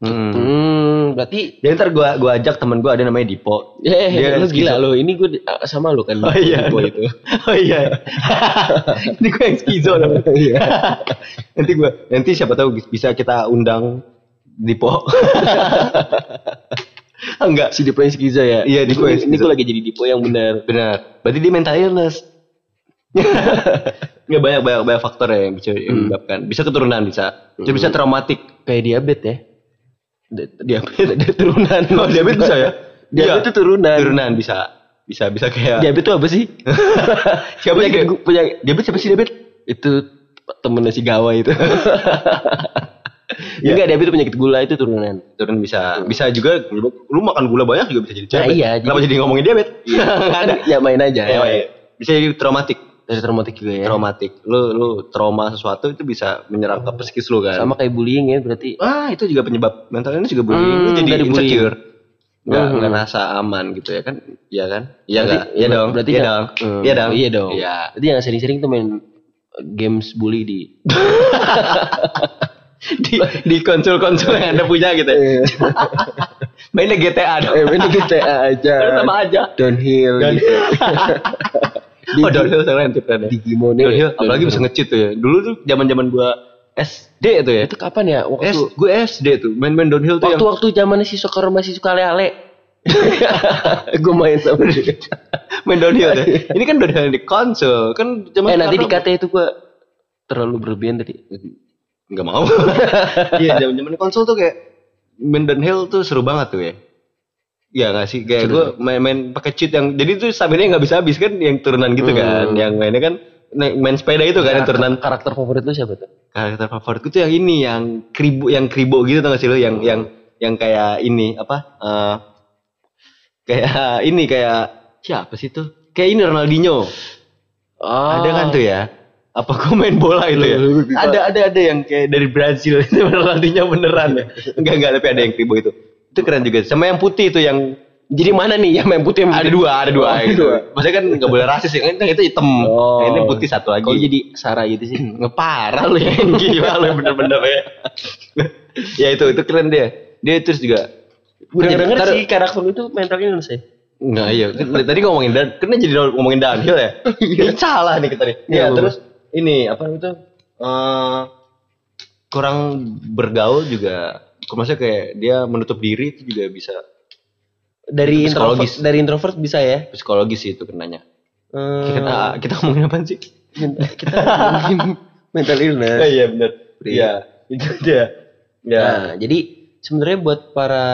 Speaker 4: Hmm.
Speaker 3: Hmm, berarti
Speaker 4: Ya ntar gua gua ajak temen gua ada namanya Dipo.
Speaker 3: eh
Speaker 4: Dia
Speaker 3: lu gila lu. Ini gue sama lu kan.
Speaker 4: Oh iya.
Speaker 3: Gua itu.
Speaker 4: Oh iya. Ini gue yang skizo namanya.
Speaker 3: Iya.
Speaker 4: nanti gua nanti siapa tahu bisa kita undang Dipo. Ah, Enggak.
Speaker 3: Si Dipo yang skizo ya.
Speaker 4: Iya, Dipo yang
Speaker 3: Ini
Speaker 4: skizo.
Speaker 3: gue lagi jadi Dipo yang benar.
Speaker 4: Benar. Berarti dia mental illness. Nggak banyak banyak banyak faktor ya yang bisa yang menyebabkan. Bisa keturunan bisa. Bisa bisa traumatik.
Speaker 3: Kayak diabetes ya. Di- Diabetes ada turunan.
Speaker 4: Oh, diabetes bisa ya?
Speaker 3: Diabetes
Speaker 4: Iya.
Speaker 3: itu turunan.
Speaker 4: Turunan bisa. Bisa bisa kayak
Speaker 3: Diabetes itu apa sih?
Speaker 4: siapa sih?
Speaker 3: Penyakit penyakit
Speaker 4: Diabetes siapa sih diabetes?
Speaker 3: itu temennya si Gawa itu. ya
Speaker 4: Iya.
Speaker 3: enggak diabetes itu penyakit gula itu turunan.
Speaker 4: Turun bisa. Bisa juga lu makan gula banyak juga bisa jadi
Speaker 3: Nah,
Speaker 4: diabetes.
Speaker 3: iya,
Speaker 4: Kenapa jadi ngomongin diabetes? Ada.
Speaker 3: ya main aja.
Speaker 4: Ya, iya. Bisa jadi traumatik.
Speaker 3: Dari traumatik juga ya.
Speaker 4: Traumatik. Lu lu trauma sesuatu itu bisa menyerang ke psikis lu kan.
Speaker 3: Sama kayak bullying ya berarti.
Speaker 4: Ah, itu juga penyebab mental ini juga bullying. Lu
Speaker 3: Hmm,
Speaker 4: jadi
Speaker 3: dari bullying.
Speaker 4: insecure. Nggak,
Speaker 3: Hmm.
Speaker 4: ngerasa aman gitu ya kan? Iya kan? Iya
Speaker 3: Berarti-
Speaker 4: nggak? Iya dong.
Speaker 3: Berarti
Speaker 4: iya dong.
Speaker 3: Hmm,
Speaker 4: Iya dong.
Speaker 3: Iya dong.
Speaker 4: Iya.
Speaker 3: Berarti yang sering-sering tuh main games bully di
Speaker 4: Di di konsol-konsol yang anda punya gitu. ya. Mainnya GTA dong.
Speaker 3: eh main GTA aja.
Speaker 4: Sama aja.
Speaker 3: Downhill
Speaker 4: Dan-
Speaker 3: gitu.
Speaker 4: oh, downhill sekarang tip kan ya.
Speaker 3: Digimon
Speaker 4: Downhill, apalagi bisa nge-cheat tuh ya. Dulu tuh zaman-zaman gua SD tuh ya.
Speaker 3: Itu kapan ya? Waktu
Speaker 4: S, gue SD tuh main-main downhill tuh yang
Speaker 3: waktu-waktu zamannya si Sokor masih suka ale-ale. gue main sama dia.
Speaker 4: main downhill tuh. Ini kan downhill di konsol kan zaman
Speaker 3: eh nanti dikata itu gue terlalu berlebihan tadi.
Speaker 4: nggak mau iya zaman zaman konsol tuh kayak main downhill tuh seru banget tuh ya Iya gak sih? Kayak gue main-main pakai cheat yang jadi tuh stamina nggak bisa habis kan yang turunan gitu kan. Yang mainnya kan main sepeda itu kan yang turunan.
Speaker 3: Karakter favorit lu siapa tuh?
Speaker 4: karakter favoritku tuh yang ini yang kribo yang kribo gitu tau gak sih lo yang yang yang kayak ini apa eh kayak ini kayak siapa sih tuh? Kayak ini Ronaldinho. Ada kan tuh ya? Apa gue main bola itu ya?
Speaker 3: Lu
Speaker 4: ada ada ada yang kayak dari Brazil. Itu Ronaldinho beneran ya? Enggak enggak tapi ada yang kribo itu itu keren juga sama yang putih itu yang
Speaker 3: Jadi mana nih yang main putih yang
Speaker 4: ada
Speaker 3: putih?
Speaker 4: dua ada dua
Speaker 3: Oh,
Speaker 4: gitu.
Speaker 3: dua.
Speaker 4: maksudnya kan nggak boleh rasis ya kan itu hitam
Speaker 3: Oh.
Speaker 4: yang ini putih satu lagi
Speaker 3: Kok jadi Sarah gitu sih?
Speaker 4: ngeparah lu ya gila lu bener-bener ya ya itu itu keren dia dia terus juga
Speaker 3: Udah denger sih karakter itu mentalnya ya?
Speaker 4: Nah iya, tadi ngomongin dan, karena jadi ngomongin downhill ya. Ini salah nih kita nih.
Speaker 3: Iya,
Speaker 4: Ya,
Speaker 3: apa-apa.
Speaker 4: terus ini apa itu eh kurang bergaul juga. Maksudnya kayak dia menutup diri itu juga bisa
Speaker 3: Dari introvert, dari introvert bisa ya?
Speaker 4: psikologis sih itu kenanya.
Speaker 3: Hmm,
Speaker 4: Kita kita ngomongin apa sih?
Speaker 3: kita ngomongin mental illness.
Speaker 4: iya benar.
Speaker 3: Iya.
Speaker 4: Iya, itu dia. Ya.
Speaker 3: Nah, jadi sebenarnya buat para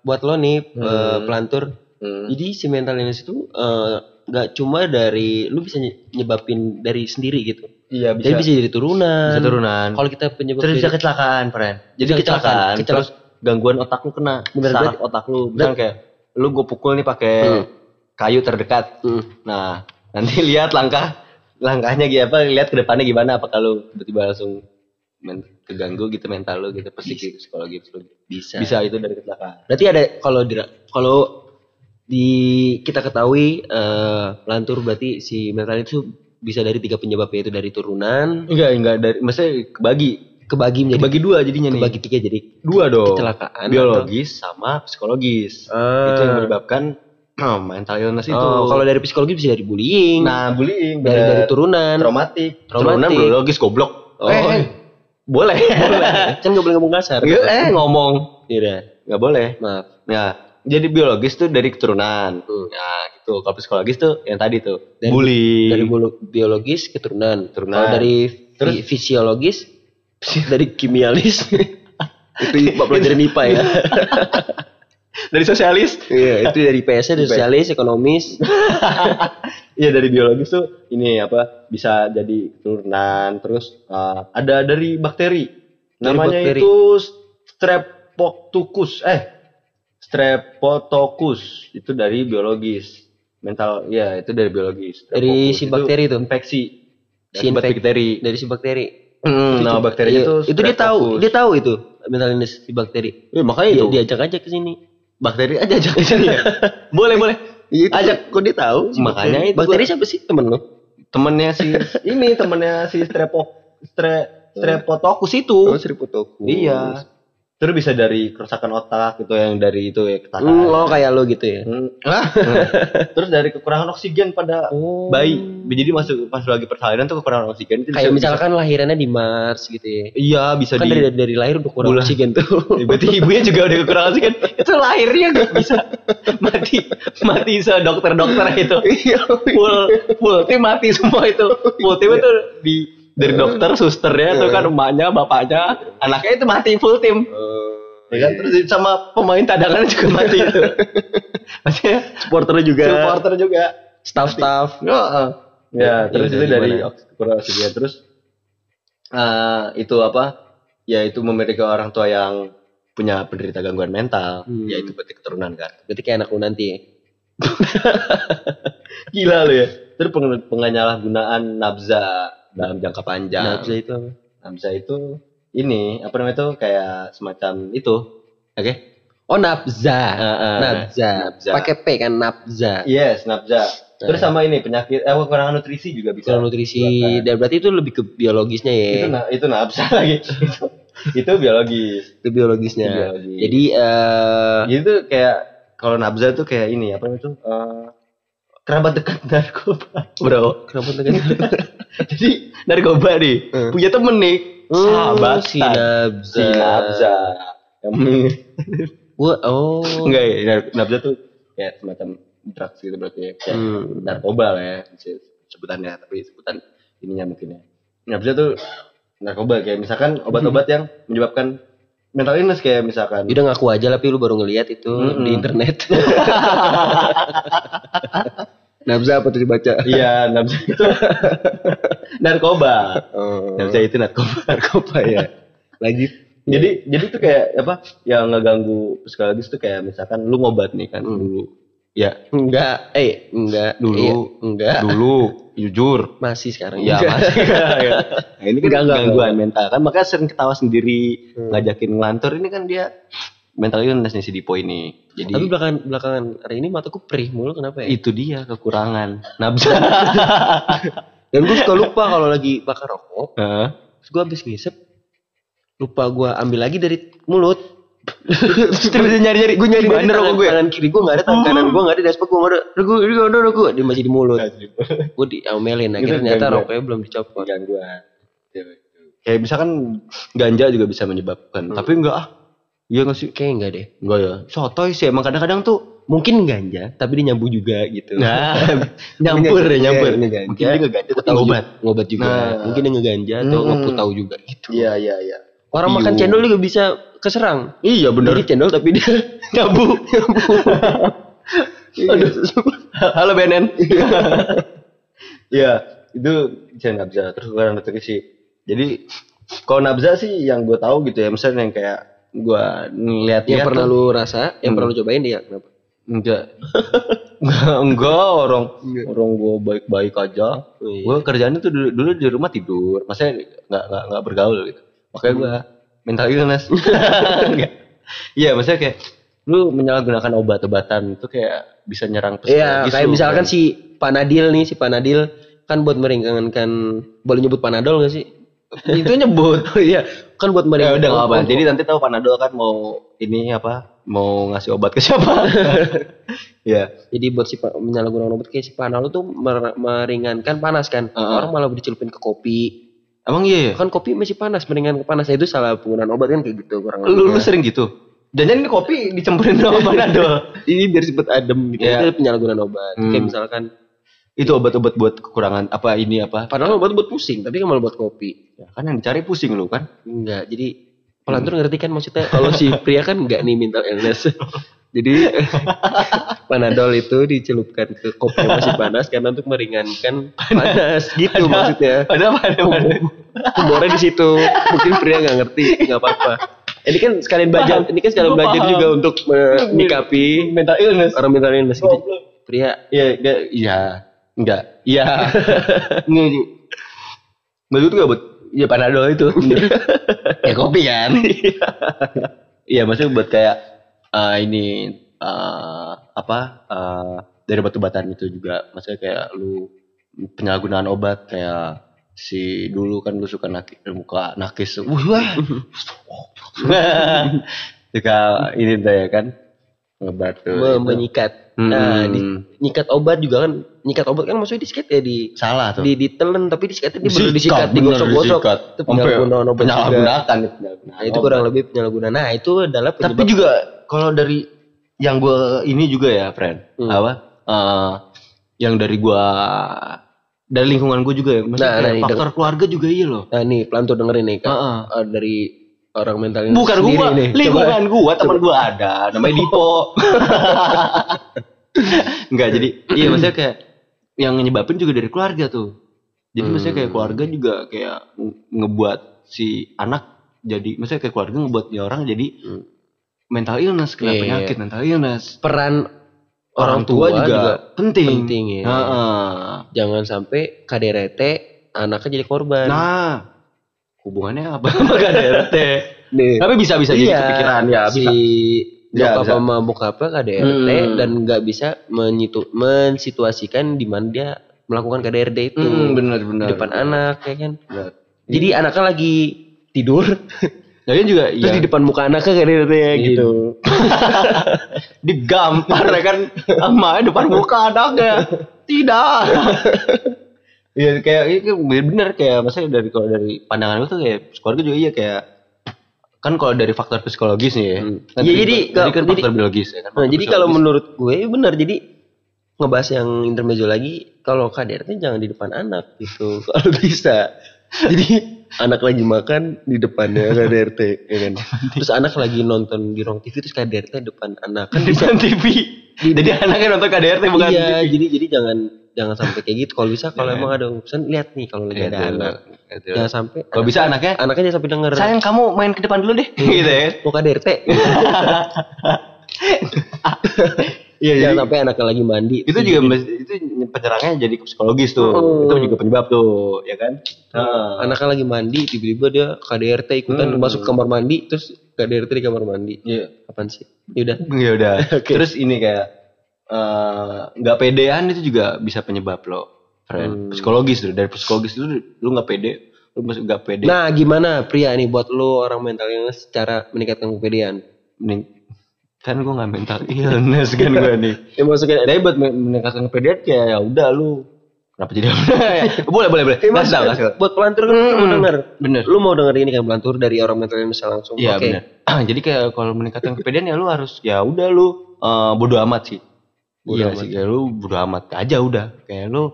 Speaker 3: buat lo nih eh, pelantur,
Speaker 4: Hmm.
Speaker 3: jadi si mental illness itu eh, nggak cuma dari lu bisa nye- nyebabin dari sendiri gitu.
Speaker 4: Iya
Speaker 3: Jadi bisa jadi turunan.
Speaker 4: bisa turunan.
Speaker 3: Kalau kita penyebab
Speaker 4: Terus bisa kecelakaan, friend. Jadi
Speaker 3: Bisa
Speaker 4: kecelakaan,
Speaker 3: kecelakaan.
Speaker 4: terus gangguan otak lu kena,
Speaker 3: Bener,
Speaker 4: saraf otak lu. Misalnya kayak lu gue pukul nih pakai
Speaker 3: Hmm.
Speaker 4: kayu terdekat.
Speaker 3: Hmm.
Speaker 4: Nah, nanti lihat langkah langkahnya gitu apa, lihat ke depannya gimana apa kalau tiba-tiba langsung men- keganggu gitu mental lu gitu, psikologi lu.
Speaker 3: bisa.
Speaker 4: Bisa itu dari kecelakaan.
Speaker 3: Berarti ada kalau kalau di kita ketahui eh, pelantur berarti si mental itu bisa dari tiga penyebab yaitu dari turunan,
Speaker 4: Enggak, enggak dari maksudnya kebagi.
Speaker 3: kebagi menjadi
Speaker 4: Kebagi dua jadinya nih.
Speaker 3: kebagi tiga jadi
Speaker 4: dua dong.
Speaker 3: kecelakaan
Speaker 4: Biologis sama psikologis.
Speaker 3: Ah.
Speaker 4: Itu yang menyebabkan mental illness itu.
Speaker 3: Oh, kalau dari psikologi bisa dari bullying,
Speaker 4: nah, bullying
Speaker 3: dari dari turunan.
Speaker 4: traumatik.
Speaker 3: Traumatik.
Speaker 4: Turunan biologis goblok.
Speaker 3: Oh.
Speaker 4: Eh, eh, boleh.
Speaker 3: kan nggak boleh ngomong kasar.
Speaker 4: Iya, eh ngomong.
Speaker 3: Iya,
Speaker 4: nggak boleh.
Speaker 3: maaf.
Speaker 4: Nah, jadi biologis tuh dari keturunan.
Speaker 3: Hmm.
Speaker 4: Nah, gitu. Kalau psikologis tuh yang tadi tuh
Speaker 3: Dari-
Speaker 4: bullying.
Speaker 3: Dari bulu- biologis keturunan.
Speaker 4: Keturunan.
Speaker 3: Kalau dari
Speaker 4: Terus?
Speaker 3: fi- fisiologis dari kimialis itu pelajaran IPA ya.
Speaker 4: dari sosialis.
Speaker 3: Iya, itu dari PS dari sosialis, ekonomis.
Speaker 4: Iya dari biologis tuh ini apa bisa jadi keturunan terus uh, ada dari bakteri
Speaker 3: Dari
Speaker 4: namanya
Speaker 3: bakteri.
Speaker 4: itu streptococcus eh streptococcus itu dari biologis mental ya itu dari biologis
Speaker 3: Dari si
Speaker 4: itu
Speaker 3: bakteri itu?
Speaker 4: infeksi
Speaker 3: Si
Speaker 4: akibat
Speaker 3: infek-
Speaker 4: bakteri
Speaker 3: Dari si bakteri.
Speaker 4: Hmm, nama bakterinya
Speaker 3: Iya,
Speaker 4: tuh
Speaker 3: itu dia tahu, dia tahu itu mental illness si bakteri.
Speaker 4: Iya, makanya
Speaker 3: Dia
Speaker 4: itu.
Speaker 3: diajak aja ke sini.
Speaker 4: bakteri aja ajak ke sini ya. boleh, boleh.
Speaker 3: Iya, itu
Speaker 4: Ajak.
Speaker 3: kok dia tahu? si
Speaker 4: Makanya itu
Speaker 3: bakteri siapa sih temen lo?
Speaker 4: Temennya si ini temennya si Strepo Stre, Streptococcus itu.
Speaker 3: Seriputoku.
Speaker 4: Iya. Terus bisa dari kerusakan otak gitu yang dari itu ya.
Speaker 3: Hmm, lo kayak lo gitu ya.
Speaker 4: Ah. Terus dari kekurangan oksigen pada
Speaker 3: Oh.
Speaker 4: bayi. Jadi masuk pas lagi persalinan tuh kekurangan oksigen itu
Speaker 3: Kayak
Speaker 4: bisa-
Speaker 3: misalkan lahirannya di Mars gitu ya.
Speaker 4: bisa- iya bisa
Speaker 3: kan
Speaker 4: di
Speaker 3: dari dari lahir udah kurang
Speaker 4: Bulan.
Speaker 3: oksigen tuh.
Speaker 4: Ya, berarti ibunya juga udah kekurangan oksigen. itu lahirnya gak bisa mati mati se dokter-dokter itu. full full tim mati semua itu. Full tim itu di dari dokter, susternya tuh kan emaknya, bapaknya, anaknya itu mati full tim. Ya kan terus sama pemain cadangannya juga mati itu. Maksudnya
Speaker 3: Supporternya juga.
Speaker 4: supporter juga.
Speaker 3: Staff-staff.
Speaker 4: Heeh.
Speaker 3: Ya
Speaker 4: Ya, terus itu dari oksigen terus eh itu apa? Ya itu memiliki orang tua yang punya penderita gangguan mental,
Speaker 3: Hmm.
Speaker 4: yaitu berarti keturunan kan.
Speaker 3: Berarti kayak anak lu nanti.
Speaker 4: Gila lu ya. Terus peng- penyalahgunaan nabza dalam jangka panjang.
Speaker 3: Nabza itu apa?
Speaker 4: Nabza itu ini apa namanya itu kayak semacam itu. Oke?
Speaker 3: Oh nabza.
Speaker 4: Eh, eh,
Speaker 3: nabza.
Speaker 4: nabza.
Speaker 3: Pakai P kan nabza.
Speaker 4: Yes, nabza. Terus sama ini penyakit eh kekurangan nutrisi juga bisa.
Speaker 3: Kurang nutrisi. Dan berarti itu lebih ke biologisnya ya.
Speaker 4: Itu na- itu nabza lagi. itu, itu biologis.
Speaker 3: Ke biologisnya.
Speaker 4: Itu biologis.
Speaker 3: Jadi eh
Speaker 4: Jadi tuh kayak kalau nabza tuh kayak ini apa namanya tuh eh, kerabat dekat narkoba, bro.
Speaker 3: kenapa tekan?
Speaker 4: Jadi narkoba nih
Speaker 3: Hmm.
Speaker 4: punya temen nih sahabat
Speaker 3: si nabza.
Speaker 4: si nabza.
Speaker 3: Gua oh.
Speaker 4: Enggak ya, nabza tuh kayak semacam drugs gitu berarti ya. Kayak
Speaker 3: Hmm.
Speaker 4: narkoba lah ya se- sebutannya, tapi sebutan ininya mungkin ya. Nabza tuh narkoba kayak misalkan obat-obat yang menyebabkan mental illness kayak misalkan
Speaker 3: Udah ngaku aja tapi lu baru ngeliat itu
Speaker 4: Mm-mm.
Speaker 3: di internet. Nabza apa tuh dibaca?
Speaker 4: Iya, nabza itu narkoba.
Speaker 3: Oh.
Speaker 4: Nabza itu narkoba.
Speaker 3: narkoba ya. Lagi
Speaker 4: Jadi jadi tuh kayak apa? Yang ngeganggu psikologis tuh kayak misalkan lu ngobat nih kan
Speaker 3: Hmm.
Speaker 4: dulu. Ya,
Speaker 3: enggak, eh enggak
Speaker 4: Dulu.
Speaker 3: Iya, enggak.
Speaker 4: dulu jujur.
Speaker 3: Masih sekarang.
Speaker 4: Iya, masih. nah, ini kan gangguan mental kan makanya sering ketawa sendiri,
Speaker 3: Hmm.
Speaker 4: ngajakin ngelantur ini kan dia mental illness nih si Dipo ini. Jadi
Speaker 3: Tapi belakangan belakangan hari ini mataku perih mulu kenapa ya?
Speaker 4: itu dia kekurangan nabza.
Speaker 3: Dan gue suka lupa kalau lagi bakar rokok,
Speaker 4: Heeh.
Speaker 3: terus gue habis ngisep, lupa gue ambil lagi dari mulut.
Speaker 4: Terus bisa nyari-nyari, gue nyari
Speaker 3: Di
Speaker 4: mana rokok gue. ya?
Speaker 3: Tangan kiri gue nggak ada, tangan kanan gue nggak ada, dashboard gue nggak ada. Rokok, rokok, rokok, rokok. Dia masih di mulut. Gue diomelin, akhirnya ternyata rokoknya belum dicopot.
Speaker 4: gangguan. Kayak misalkan ganja juga bisa menyebabkan, tapi enggak ah. Iya nggak sih?
Speaker 3: Kayaknya enggak deh.
Speaker 4: Enggak ya. Sotoy sih emang kadang-kadang tuh
Speaker 3: Mungkin ganja, tapi dia nyambu juga gitu.
Speaker 4: Nah, nyampur ya nyampur.
Speaker 3: Ngeganja.
Speaker 4: Mungkin dia ngeganja
Speaker 3: juga.
Speaker 4: obat.
Speaker 3: Ngobat juga.
Speaker 4: Nah.
Speaker 3: Mungkin dia ngeganja atau
Speaker 4: Hmm.
Speaker 3: ngeputau juga gitu.
Speaker 4: Iya iya iya.
Speaker 3: Orang makan
Speaker 4: Piu.
Speaker 3: cendol juga bisa keserang.
Speaker 4: Iya bener.
Speaker 3: Jadi cendol tapi dia
Speaker 4: Nyabu. Aduh. Halo BNN. Iya, itu bisa nabza terus kurang nutrisi. Jadi kalau nabza sih yang gue tahu gitu ya, misalnya yang kayak gue ngeliat
Speaker 3: yang pernah lu rasa, yang
Speaker 4: Hmm.
Speaker 3: pernah lu cobain dia kenapa?
Speaker 4: enggak enggak orang
Speaker 3: Enggak.
Speaker 4: orang gue baik-baik aja
Speaker 3: Oh, iya.
Speaker 4: gue kerjaannya tuh dulu, dulu di rumah tidur maksudnya nggak nggak nggak bergaul gitu makanya gue mental illness Enggak. iya maksudnya kayak lu menyalahgunakan obat-obatan itu kayak bisa nyerang
Speaker 3: Iya, kayak
Speaker 4: lu,
Speaker 3: misalkan
Speaker 4: kan.
Speaker 3: si Panadil nih, si Panadil kan buat meringankan boleh nyebut Panadol gak sih?
Speaker 4: Itu nyebut
Speaker 3: Oh iya, kan buat
Speaker 4: ya
Speaker 3: meringankan.
Speaker 4: udah apa
Speaker 3: Oh,
Speaker 4: jadi nanti tahu panadol kan mau ini apa mau ngasih obat ke siapa ya
Speaker 3: jadi buat si menyalahgunakan obat kayak si Panadol tuh mer- meringankan panas kan.
Speaker 4: Heeh.
Speaker 3: Orang malah dicelupin ke kopi.
Speaker 4: emang iya ya
Speaker 3: Kan kopi masih panas, meringankan panas. Itu salah penggunaan obat kan kayak gitu kurang
Speaker 4: lu, lu sering gitu dan ini kopi dicempurin sama panadol
Speaker 3: ini biar cepet adem gitu.
Speaker 4: Iya.
Speaker 3: Itu penyalahgunaan obat.
Speaker 4: Hmm.
Speaker 3: Kayak misalkan
Speaker 4: itu obat-obat buat kekurangan apa ini apa
Speaker 3: padahal obat buat pusing, tapi kan malah buat kopi.
Speaker 4: ya, kan yang dicari pusing lu kan
Speaker 3: Enggak, jadi pelantur ngerti kan maksudnya kalau si pria kan enggak nih mental illness. jadi panadol itu dicelupkan ke kopi yang masih panas karena untuk meringankan panas gitu maksudnya.
Speaker 4: ada apa ada apa
Speaker 3: Humornya di situ. Mungkin pria nggak ngerti, nggak apa-apa. Ini kan sekalian belajar, ini kan sekalian belajar juga untuk menyikapi
Speaker 4: mental illness
Speaker 3: orang mental illness gitu. Pria
Speaker 4: Iya, enggak, iya, enggak, iya. Enggak, enggak. Menurut gak buat
Speaker 3: Ya panadol itu.
Speaker 4: ya kopi kan iya maksudnya buat kayak eh, ini eh, apa eh, dari batu batan itu juga maksudnya kayak lu penyalahgunaan obat kayak si dulu kan lu suka nakis muka nakis wah suka ini tuh ya kan itu.
Speaker 3: menyikat.
Speaker 4: Hmm.
Speaker 3: Nah, di, nyikat obat juga kan, nyikat obat kan maksudnya disikat ya di
Speaker 4: salah tuh
Speaker 3: di ditelen tapi disikatnya dia bener
Speaker 4: Disikat,
Speaker 3: digosok-gosok. Itu penyalahgunaan obat
Speaker 4: itu penyalahgunaan
Speaker 3: Nah, itu kurang lebih penyalahgunaan. Nah, itu adalah
Speaker 4: Tapi
Speaker 3: penyebab-
Speaker 4: juga kalau dari yang gue ini juga ya, friend,
Speaker 3: Hmm.
Speaker 4: apa? eh, yang dari gua dari lingkungan gue juga ya, maksudnya
Speaker 3: Nah, nah,
Speaker 4: faktor keluarga juga iya loh.
Speaker 3: Nah, nih pelantur dengerin nih kan.
Speaker 4: Heeh.
Speaker 3: Eh, dari orang mental ini
Speaker 4: Bukan
Speaker 3: sendiri
Speaker 4: gua,
Speaker 3: nih. Coba-
Speaker 4: lingkungan gua, teman gua ada, namanya Dipo. Enggak, jadi iya maksudnya kayak yang nyebabin juga dari keluarga tuh. Jadi maksudnya kayak keluarga juga kayak nge- ngebuat si anak jadi maksudnya kayak keluarga ngebuat dia orang jadi
Speaker 3: Hmm.
Speaker 4: mental illness kena
Speaker 3: Iya.
Speaker 4: penyakit mental illness.
Speaker 3: peran
Speaker 4: Orang tua, juga, penting.
Speaker 3: penting ya.
Speaker 4: Heeh.
Speaker 3: Jangan sampai KDRT anaknya jadi korban.
Speaker 4: Nah, hubungannya apa sama KDRT?
Speaker 3: nih.
Speaker 4: Tapi bisa bisa jadi
Speaker 3: Iya,
Speaker 4: kepikiran ya,
Speaker 3: si
Speaker 4: bisa. Ya,
Speaker 3: nyokap
Speaker 4: bisa.
Speaker 3: sama bokapnya KDRT
Speaker 4: Hmm.
Speaker 3: dan nggak bisa menyitu, mensituasikan di mana dia melakukan KDRT itu
Speaker 4: Hmm, benar
Speaker 3: di
Speaker 4: benar.
Speaker 3: depan anak ya kan.
Speaker 4: Benar.
Speaker 3: Jadi anaknya lagi tidur,
Speaker 4: Lagian juga
Speaker 3: terus
Speaker 4: iya.
Speaker 3: di depan muka anaknya KDRT ya gitu.
Speaker 4: digampar ya kan sama depan muka anaknya tidak Iya kayak itu bener kayak maksudnya dari kalau dari pandangan gue tuh kayak keluarga juga iya kayak kan kalau dari faktor psikologis nih ya.
Speaker 3: Hmm.
Speaker 4: Kan
Speaker 3: Iya,
Speaker 4: tadi-
Speaker 3: jadi kalau-
Speaker 4: kan
Speaker 3: jadi-
Speaker 4: faktor biologis ya kan.
Speaker 3: Nah, jadi kalau menurut gue benar jadi ngebahas yang intermezzo lagi kalau KDRT jangan di depan anak gitu kalau bisa. Jadi anak lagi makan di depannya KDRT ya kan. Terus anak lagi nonton di ruang TV terus KDRT depan anak kan
Speaker 4: di
Speaker 3: bisa.
Speaker 4: depan TV. Jadi anaknya nonton KDRT bukan
Speaker 3: iya,
Speaker 4: TV.
Speaker 3: jadi jadi jangan jangan sampai kayak gitu. Kalau bisa kalau
Speaker 4: Iya.
Speaker 3: emang ada urusan lihat nih kalau lagi
Speaker 4: Iya,
Speaker 3: ada anak. Jangan sampai
Speaker 4: Kalau bisa anaknya
Speaker 3: anaknya jangan sampai denger
Speaker 4: sayang kamu main ke depan dulu deh gitu ya.
Speaker 3: mau KDRT.
Speaker 4: Iya
Speaker 3: jangan
Speaker 4: jadi
Speaker 3: sampai anaknya lagi mandi.
Speaker 4: itu juga itu penyerangnya jadi psikologis tuh.
Speaker 3: Hmm.
Speaker 4: Itu juga penyebab tuh, ya kan? Heeh.
Speaker 3: anaknya lagi mandi tiba-tiba dia KDRT ikutan
Speaker 4: Hmm.
Speaker 3: masuk kamar mandi terus KDRT di kamar mandi
Speaker 4: Iya.
Speaker 3: kapan sih ya udah
Speaker 4: Ya udah. Terus ini kayak eh, nggak pedean itu juga bisa penyebab lo, friend.
Speaker 3: Hmm.
Speaker 4: Psikologis tuh. Dari psikologis itu lu nggak pede, lu masih nggak pede.
Speaker 3: nah gimana pria nih buat lo orang mental illness cara meningkatkan kepedean
Speaker 4: Mending- kan gue nggak mental illness kan gue nih.
Speaker 3: ya maksudnya
Speaker 4: Tapi buat men- meningkatkan kepedean kayak ya udah lu kenapa jadi boleh boleh boleh.
Speaker 3: Eh,
Speaker 4: kasih tau.
Speaker 3: buat pelantur kan lu mau denger
Speaker 4: Bener.
Speaker 3: lu mau denger ini kan pelantur dari orang mental illness langsung
Speaker 4: Iya
Speaker 3: oke
Speaker 4: benar. Jadi kayak kalau meningkatkan kepedean ya lu harus ya udah lu eh, bodo amat sih.
Speaker 3: Bodo
Speaker 4: iya
Speaker 3: amat.
Speaker 4: sih, ya lu bodo amat aja udah. Kayak lu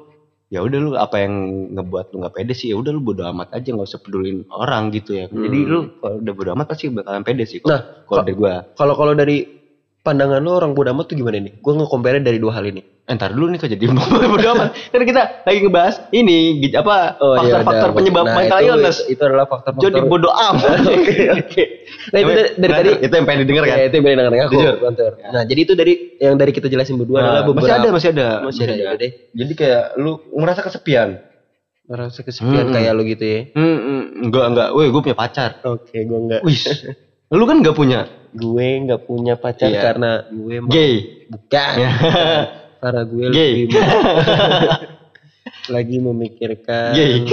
Speaker 4: ya udah lu apa yang ngebuat lu nggak pede sih ya udah lu bodo amat aja nggak usah pedulin orang gitu ya. Jadi
Speaker 3: Hmm.
Speaker 4: lu kalau udah bodo amat pasti bakalan pede sih. Kalau
Speaker 3: Nah,
Speaker 4: kalau dari gua
Speaker 3: kalau kalau dari pandangan lo orang bodo amat tuh gimana nih gue nge-compare dari dua hal ini
Speaker 4: Eh, ntar dulu nih kok jadi bodo amat. Kan kita lagi ngebahas ini apa
Speaker 3: Oh, iya,
Speaker 4: faktor-faktor
Speaker 3: ada.
Speaker 4: penyebab
Speaker 3: Nah,
Speaker 4: mental
Speaker 3: itu,
Speaker 4: illness.
Speaker 3: itu, itu adalah faktor-faktor
Speaker 4: Jadi bodo amat.
Speaker 3: Oke, oke. Nah itu dari, dari
Speaker 4: Nah,
Speaker 3: tadi
Speaker 4: itu yang pengen didengar kan?
Speaker 3: Ya, itu yang benar dengan aku.
Speaker 4: Jujur.
Speaker 3: Nah jadi itu dari yang dari kita jelasin berdua adalah
Speaker 4: Nah,
Speaker 3: beberapa
Speaker 4: masih ada, masih ada,
Speaker 3: masih ada. ya deh.
Speaker 4: Jadi kayak lu ngerasa kesepian.
Speaker 3: Merasa kesepian
Speaker 4: Hmm.
Speaker 3: kayak lo gitu ya.
Speaker 4: Hmm, hmm, enggak enggak. Woi, gue punya pacar.
Speaker 3: Oke, gue enggak.
Speaker 4: Wih, lu kan nggak punya
Speaker 3: gue nggak punya pacar
Speaker 4: Iya.
Speaker 3: karena gue mau
Speaker 4: gay.
Speaker 3: bukan. karena gue
Speaker 4: Gay.
Speaker 3: lebih lagi memikirkan
Speaker 4: Gay.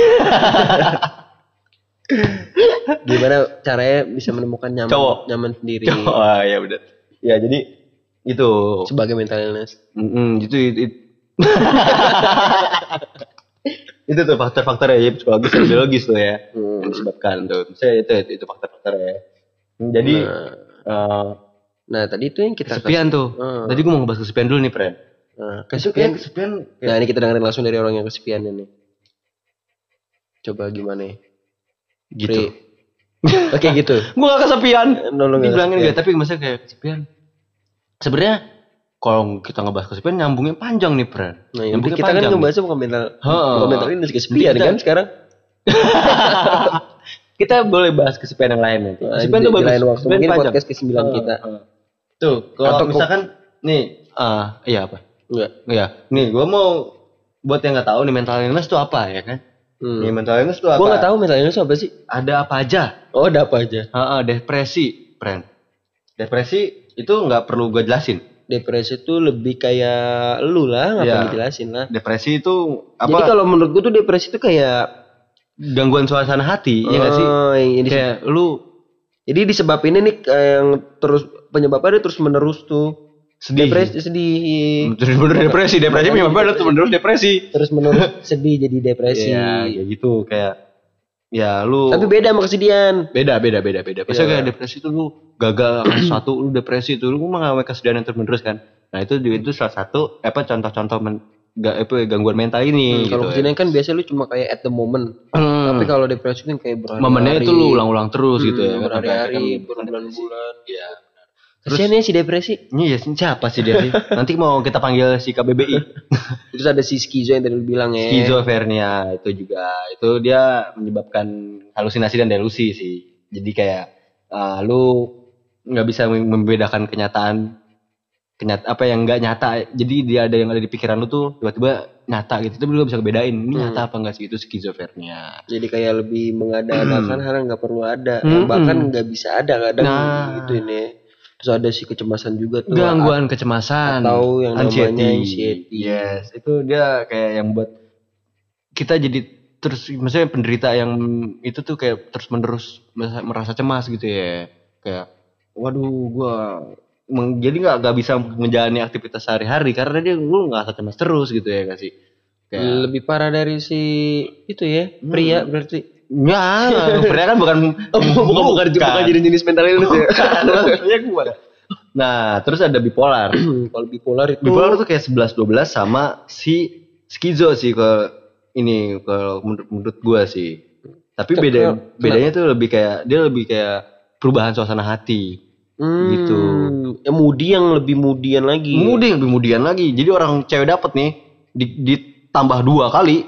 Speaker 3: gimana caranya bisa menemukan nyaman
Speaker 4: Cowok.
Speaker 3: nyaman sendiri
Speaker 4: Oh, ya udah. Ya jadi itu.
Speaker 3: sebagai mental illness.
Speaker 4: Mm, itu itu, itu. itu tuh faktor-faktor ya psikologis dan biologis tuh ya
Speaker 3: Hmm.
Speaker 4: yang disebabkan tuh. Saya itu itu, itu faktor-faktor ya. Jadi
Speaker 3: Nah,
Speaker 4: eh,
Speaker 3: nah tadi itu yang kita
Speaker 4: kesepian tuh.
Speaker 3: Hmm.
Speaker 4: Tadi gue mau ngebahas kesepian dulu nih, Fred.
Speaker 3: Nah, kesepian.
Speaker 4: kesepian
Speaker 3: Nah, ini kita dengerin langsung dari orang yang kesepian ini. Coba gimana ya?
Speaker 4: gitu.
Speaker 3: Oke gitu.
Speaker 4: gue gak kesepian.
Speaker 3: No, nggak
Speaker 4: Dibilangin gitu, tapi maksudnya kayak kesepian. Sebenarnya kalau kita ngebahas kesepian nyambungnya panjang nih, Fred.
Speaker 3: Nah, ya,
Speaker 4: Nyambungnya
Speaker 3: kita kan
Speaker 4: panjang
Speaker 3: ngebahasnya bukan mental, bukan mental ini kesepian
Speaker 4: Kita-
Speaker 3: kan sekarang.
Speaker 4: kita boleh bahas kesepian yang lain nanti. Kesepian
Speaker 3: di-
Speaker 4: tuh bagus.
Speaker 3: lain waktu. Mungkin
Speaker 4: panjang.
Speaker 3: podcast ke-9
Speaker 4: Heeh,
Speaker 3: kita.
Speaker 4: heeh. Tuh, kalau
Speaker 3: Atau
Speaker 4: misalkan nih, ah, iya apa?
Speaker 3: Enggak.
Speaker 4: Iya, nih gue mau buat yang nggak tahu nih mental illness tuh apa ya kan?
Speaker 3: Hmm.
Speaker 4: Nih mental illness tuh apa?
Speaker 3: Gua nggak tahu mental illness apa sih.
Speaker 4: Ada apa aja?
Speaker 3: Oh, ada apa aja?
Speaker 4: Heeh, depresi, friend. Depresi itu nggak perlu gue jelasin.
Speaker 3: Depresi itu lebih kayak lu lah, ngapain
Speaker 4: Iya.
Speaker 3: dijelasin lah.
Speaker 4: Depresi itu apa?
Speaker 3: Jadi kalau menurut gua tuh depresi itu kayak
Speaker 4: gangguan suasana hati, ya nggak sih?
Speaker 3: Oh, yang dis-
Speaker 4: Kayak lu
Speaker 3: Jadi disebabinnya nih kayak yang terus penyebabnya dia terus menerus tuh
Speaker 4: sedih.
Speaker 3: depresi sedih
Speaker 4: Terus bener depresi, depresi menyebabkan terus menerus depresi.
Speaker 3: terus menerus sedih jadi depresi.
Speaker 4: Iya, kayak gitu kayak ya lu
Speaker 3: Tapi beda sama kesedihan.
Speaker 4: beda beda beda beda. Biasanya
Speaker 3: Iya.
Speaker 4: kayak depresi itu lu gagal sesuatu, lu depresi itu lu mah ngalamin kesedihan yang terus menerus kan. Nah itu juga itu salah satu apa contoh-contoh men, ga- apa, gangguan mental ini.
Speaker 3: Hmm, kalau
Speaker 4: gitu,
Speaker 3: kesedihan kan biasanya lu cuma kayak at the moment.
Speaker 4: Hmm.
Speaker 3: Tapi kalau depresi kan kayak berhari-hari.
Speaker 4: momennya itu lu ulang-ulang terus gitu ya.
Speaker 3: Hmm,
Speaker 4: kan,
Speaker 3: berhari-hari,
Speaker 4: akhirnya
Speaker 3: berbulan-bulan.
Speaker 4: Iya.
Speaker 3: Kasian ya si depresi.
Speaker 4: Ini ya siapa sih dia? Nanti mau kita panggil si KBBI.
Speaker 3: Terus ada si skizo yang tadi lu bilang ya.
Speaker 4: Skizofrenia itu juga itu dia menyebabkan halusinasi dan delusi sih. Jadi kayak uh, lu nggak bisa mem- membedakan kenyataan kenyat apa yang nggak nyata. Jadi dia ada yang ada di pikiran lu tuh tiba-tiba nyata gitu. Tapi lu bisa bedain ini
Speaker 3: Hmm.
Speaker 4: nyata apa enggak sih itu skizofrenia.
Speaker 3: Jadi kayak lebih mengada-adakan hal yang nggak perlu ada.
Speaker 4: Hmm.
Speaker 3: Bahkan nggak bisa ada kadang
Speaker 4: Nah.
Speaker 3: gitu ini. Terus ada si kecemasan juga tuh.
Speaker 4: Gangguan kecemasan
Speaker 3: atau yang namanya
Speaker 4: anxiety.
Speaker 3: anxiety.
Speaker 4: Yes, itu dia kayak yang buat kita jadi terus maksudnya penderita yang itu tuh kayak terus menerus merasa, cemas gitu ya. Kayak waduh gua jadi nggak nggak bisa menjalani aktivitas sehari-hari karena dia lu nggak cemas terus gitu ya gak sih? Kayak
Speaker 3: Lebih parah dari si itu ya, pria berarti.
Speaker 4: Ya, pernah kan bukan
Speaker 3: Oh, bukan, bukan, bukan jenis mental illness ya.
Speaker 4: Maksudnya gua. Nah, terus ada bipolar.
Speaker 3: Kalau bipolar itu
Speaker 4: Bipolar tuh kayak 11 12 sama si skizo sih ke ini kalau menurut menurut gua sih. Tapi beda bedanya tuh lebih kayak dia lebih kayak perubahan suasana hati.
Speaker 3: Hmm,
Speaker 4: gitu.
Speaker 3: Ya mudi yang lebih mudian lagi.
Speaker 4: Mudi lebih kemudian lagi. Jadi orang cewek dapet nih di, ditambah dua kali.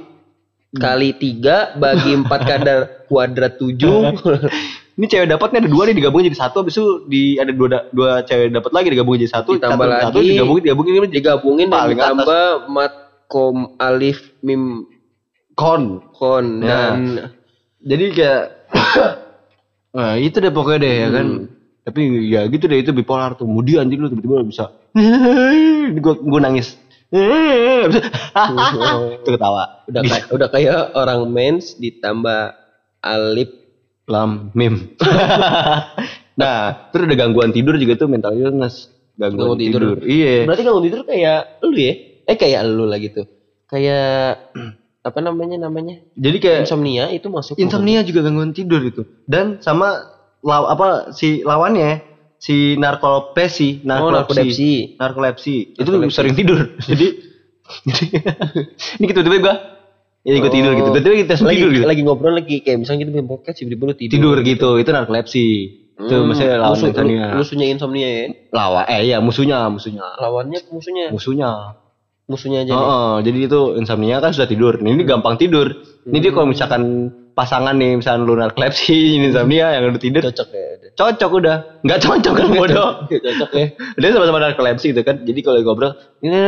Speaker 3: Kali tiga bagi empat kadar kuadrat tujuh.
Speaker 4: Ini cewek dapatnya ada dua nih digabungin jadi satu habis itu di ada dua dua cewek dapat lagi digabungin jadi satu
Speaker 3: Ditambah
Speaker 4: satu, satu
Speaker 3: lagi.
Speaker 4: digabungin digabungin ini jadi
Speaker 3: digabungin dan
Speaker 4: Paling atas.
Speaker 3: ditambah mat kom alif mim
Speaker 4: kon.
Speaker 3: kon
Speaker 4: Ya.
Speaker 3: dan
Speaker 4: Jadi kayak nah, itu deh pokoknya deh ya kan. Tapi ya gitu deh itu bipolar tuh. Kemudian jadi lu tiba-tiba bisa gua gua nangis. itu ketawa.
Speaker 3: udah kayak udah kayak orang mens ditambah alif
Speaker 4: Lam mim. nah, terus ada gangguan tidur juga tuh mental illness. Gangguan,
Speaker 3: Gangguan tidur.
Speaker 4: tidur. Iya.
Speaker 3: berarti gangguan tidur kayak lu ya eh kayak lu lah gitu kayak apa namanya namanya
Speaker 4: Jadi kayak
Speaker 3: insomnia itu masuk
Speaker 4: insomnia juga gangguan tidur itu. Dan sama law, apa si lawannya si narkolepsi,
Speaker 3: oh narkolepsi
Speaker 4: narkolepsi itu
Speaker 3: Narkolepsi.
Speaker 4: sering tidur. Jadi ini kita tiba-tiba gua ini gua tidur gitu. Tiba-tiba kita
Speaker 3: lagi,
Speaker 4: tidur gitu.
Speaker 3: lagi ngobrol lagi kayak misalnya kita bikin podcast tiba-tiba lu tidur
Speaker 4: Tidur gitu. Itu narkolepsi. Itu
Speaker 3: Hmm,
Speaker 4: maksudnya lawan
Speaker 3: musuh,
Speaker 4: insomnia.
Speaker 3: musuhnya insomnia ya
Speaker 4: Lawan eh iya musuhnya, musuhnya.
Speaker 3: lawannya musuhnya
Speaker 4: Musuhnya.
Speaker 3: musuhnya aja nih.
Speaker 4: Heeh, jadi itu insomnia kan sudah tidur. Ini gampang tidur. Ini dia kalau misalkan pasangan nih misalkan lu narkolepsi ini insomnia yang udah tidur.
Speaker 3: Cocok ya udah.
Speaker 4: cocok udah. Nggak cocok kan bodoh.
Speaker 3: cocok. Ya.
Speaker 4: Dia sama-sama narkolepsi gitu kan. Jadi kalau ngobrol ini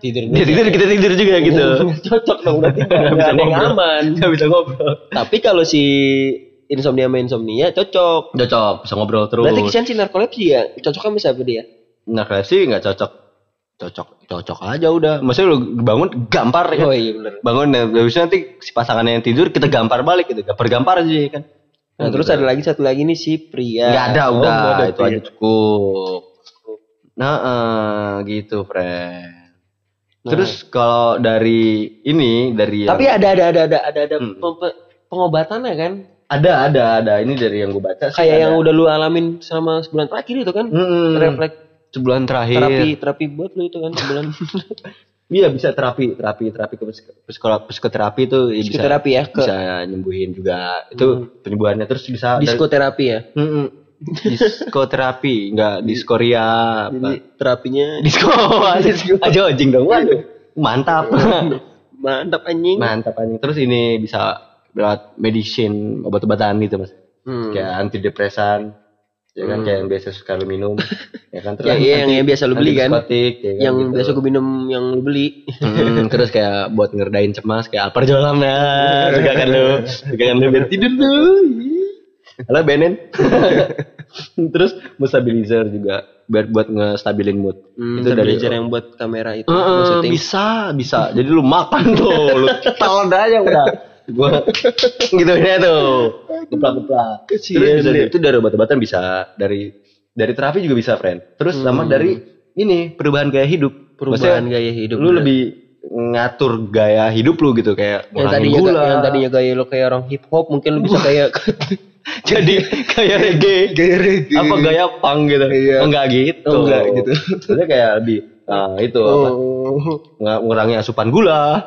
Speaker 3: tidur
Speaker 4: dia tidur kita tidur juga gitu.
Speaker 3: cocok dong berarti. Nggak
Speaker 4: Nggak bisa ngobrol.
Speaker 3: aman.
Speaker 4: Nggak bisa ngobrol.
Speaker 3: Tapi kalau si insomnia sama insomnia cocok.
Speaker 4: Cocok bisa ngobrol terus.
Speaker 3: berarti Kisan si narkolepsi ya cocok kan bisa apa dia
Speaker 4: narkolepsi nggak cocok cocok cocok aja udah. Maksudnya lu bangun gampar ya
Speaker 3: oh iya
Speaker 4: bangun dan habis itu nanti si pasangannya yang tidur kita gampar balik gitu. Gampar gampar aja kan?
Speaker 3: Nah terus ada lagi satu lagi nih si pria.
Speaker 4: Nggak ada
Speaker 3: Oh,
Speaker 4: udah
Speaker 3: ada
Speaker 4: itu
Speaker 3: pria.
Speaker 4: aja cukup. Nah eh, gitu friend. Terus kalau dari ini dari yang-
Speaker 3: tapi ada ada ada ada ada ada
Speaker 4: Hmm.
Speaker 3: pengobatannya kan?
Speaker 4: Ada ada ada. Ini dari yang gue baca sih
Speaker 3: kayak
Speaker 4: ada.
Speaker 3: yang udah lu alamin selama sebulan terakhir itu kan?
Speaker 4: Mm-mm.
Speaker 3: refleks
Speaker 4: sebulan terakhir.
Speaker 3: Terapi terapi buat lu itu kan sebulan.
Speaker 4: Iya bisa terapi terapi terapi ke psik- psikolo- psikoterapi itu ya bisa
Speaker 3: psikoterapi ya ke
Speaker 4: bisa nyembuhin juga. Itu penyembuhannya terus bisa dari-
Speaker 3: diskoterapi ya?
Speaker 4: Mm-mm. diskoterapi nggak diskoria
Speaker 3: jadi
Speaker 4: apa
Speaker 3: terapinya
Speaker 4: disko aja anjing dong waduh. Mantap.
Speaker 3: Mantap anjing.
Speaker 4: Mantap anjing. Terus ini bisa lewat medicine obat-obatan gitu mas.
Speaker 3: Hmm.
Speaker 4: kayak antidepresan Ya kan
Speaker 3: Hmm.
Speaker 4: kayak yang biasa suka lu minum. ya kan
Speaker 3: Ya, iya, yang- yang biasa lu beli kan.
Speaker 4: antipsikotik, ya kan,
Speaker 3: yang
Speaker 4: gitu.
Speaker 3: biasa gue minum yang lu beli.
Speaker 4: Hmm, terus kayak buat ngerdain cemas kayak Alpar Jolam ya. Suka kan lu. Suka kan lu biar tidur tuh. Halo Benen. terus stabilizer juga biar buat ngestabilin mood.
Speaker 3: Hmm,
Speaker 4: itu dari
Speaker 3: yang buat kamera itu. Maksudnya.
Speaker 4: bisa, bisa. Jadi lu makan tuh, lu telan aja udah. Gua gitu ya tuh. Geplak-geplak. Terus bisa,
Speaker 3: dia.
Speaker 4: itu dari obat-obatan bisa, dari dari terapi juga bisa, friend. Terus sama
Speaker 3: Hmm.
Speaker 4: dari ini perubahan gaya hidup.
Speaker 3: Perubahan
Speaker 4: Maksudnya,
Speaker 3: gaya hidup.
Speaker 4: Lu
Speaker 3: bener.
Speaker 4: lebih ngatur gaya hidup lu gitu kayak
Speaker 3: yang tadinya
Speaker 4: gula.
Speaker 3: yang tadinya gaya lo kayak orang hip hop mungkin lu bisa kayak
Speaker 4: jadi kayak reggae.
Speaker 3: gaya reggae.
Speaker 4: Apa gaya punk gitu.
Speaker 3: Iya.
Speaker 4: Enggak gitu.
Speaker 3: Oh, enggak gitu.
Speaker 4: Maksudnya kayak lebih nah, itu apa?
Speaker 3: Oh.
Speaker 4: Nggak- ngurangi asupan gula.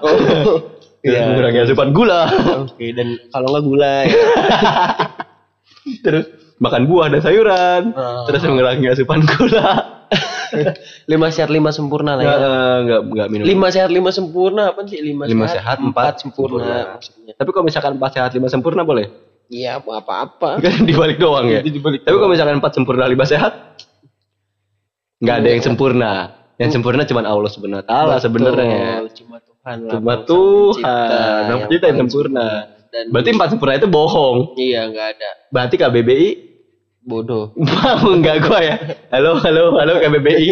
Speaker 3: Iya.
Speaker 4: Mengurangi asupan gula.
Speaker 3: Oke, dan kalau nggak gula ya.
Speaker 4: terus makan buah dan sayuran.
Speaker 3: Oh.
Speaker 4: Terus mengurangi asupan gula.
Speaker 3: lima sehat lima sempurna lah ya.
Speaker 4: eh, nggak nggak minum.
Speaker 3: Lima sehat lima sempurna apa sih lima,
Speaker 4: Lima sehat, empat
Speaker 3: sempurna.
Speaker 4: sempurna.
Speaker 3: maksudnya.
Speaker 4: Tapi kalau misalkan empat sehat lima sempurna boleh?
Speaker 3: Iya apa apa.
Speaker 4: Kan dibalik doang ya.
Speaker 3: Dibalik
Speaker 4: Tapi kalau misalkan empat sempurna lima sehat, nggak ada yang sempurna. Yang sempurna cuma Allah wa taala sebenarnya.
Speaker 3: Cuma Tuhan lah.
Speaker 4: Cuma
Speaker 3: Sang
Speaker 4: Tuhan. Yang pencipta yang sempurna.
Speaker 3: Dan
Speaker 4: Berarti empat sempurna itu bohong.
Speaker 3: iya nggak ada
Speaker 4: Berarti KBBI
Speaker 3: bodoh.
Speaker 4: mau enggak gua ya? Halo, halo, halo KBBI.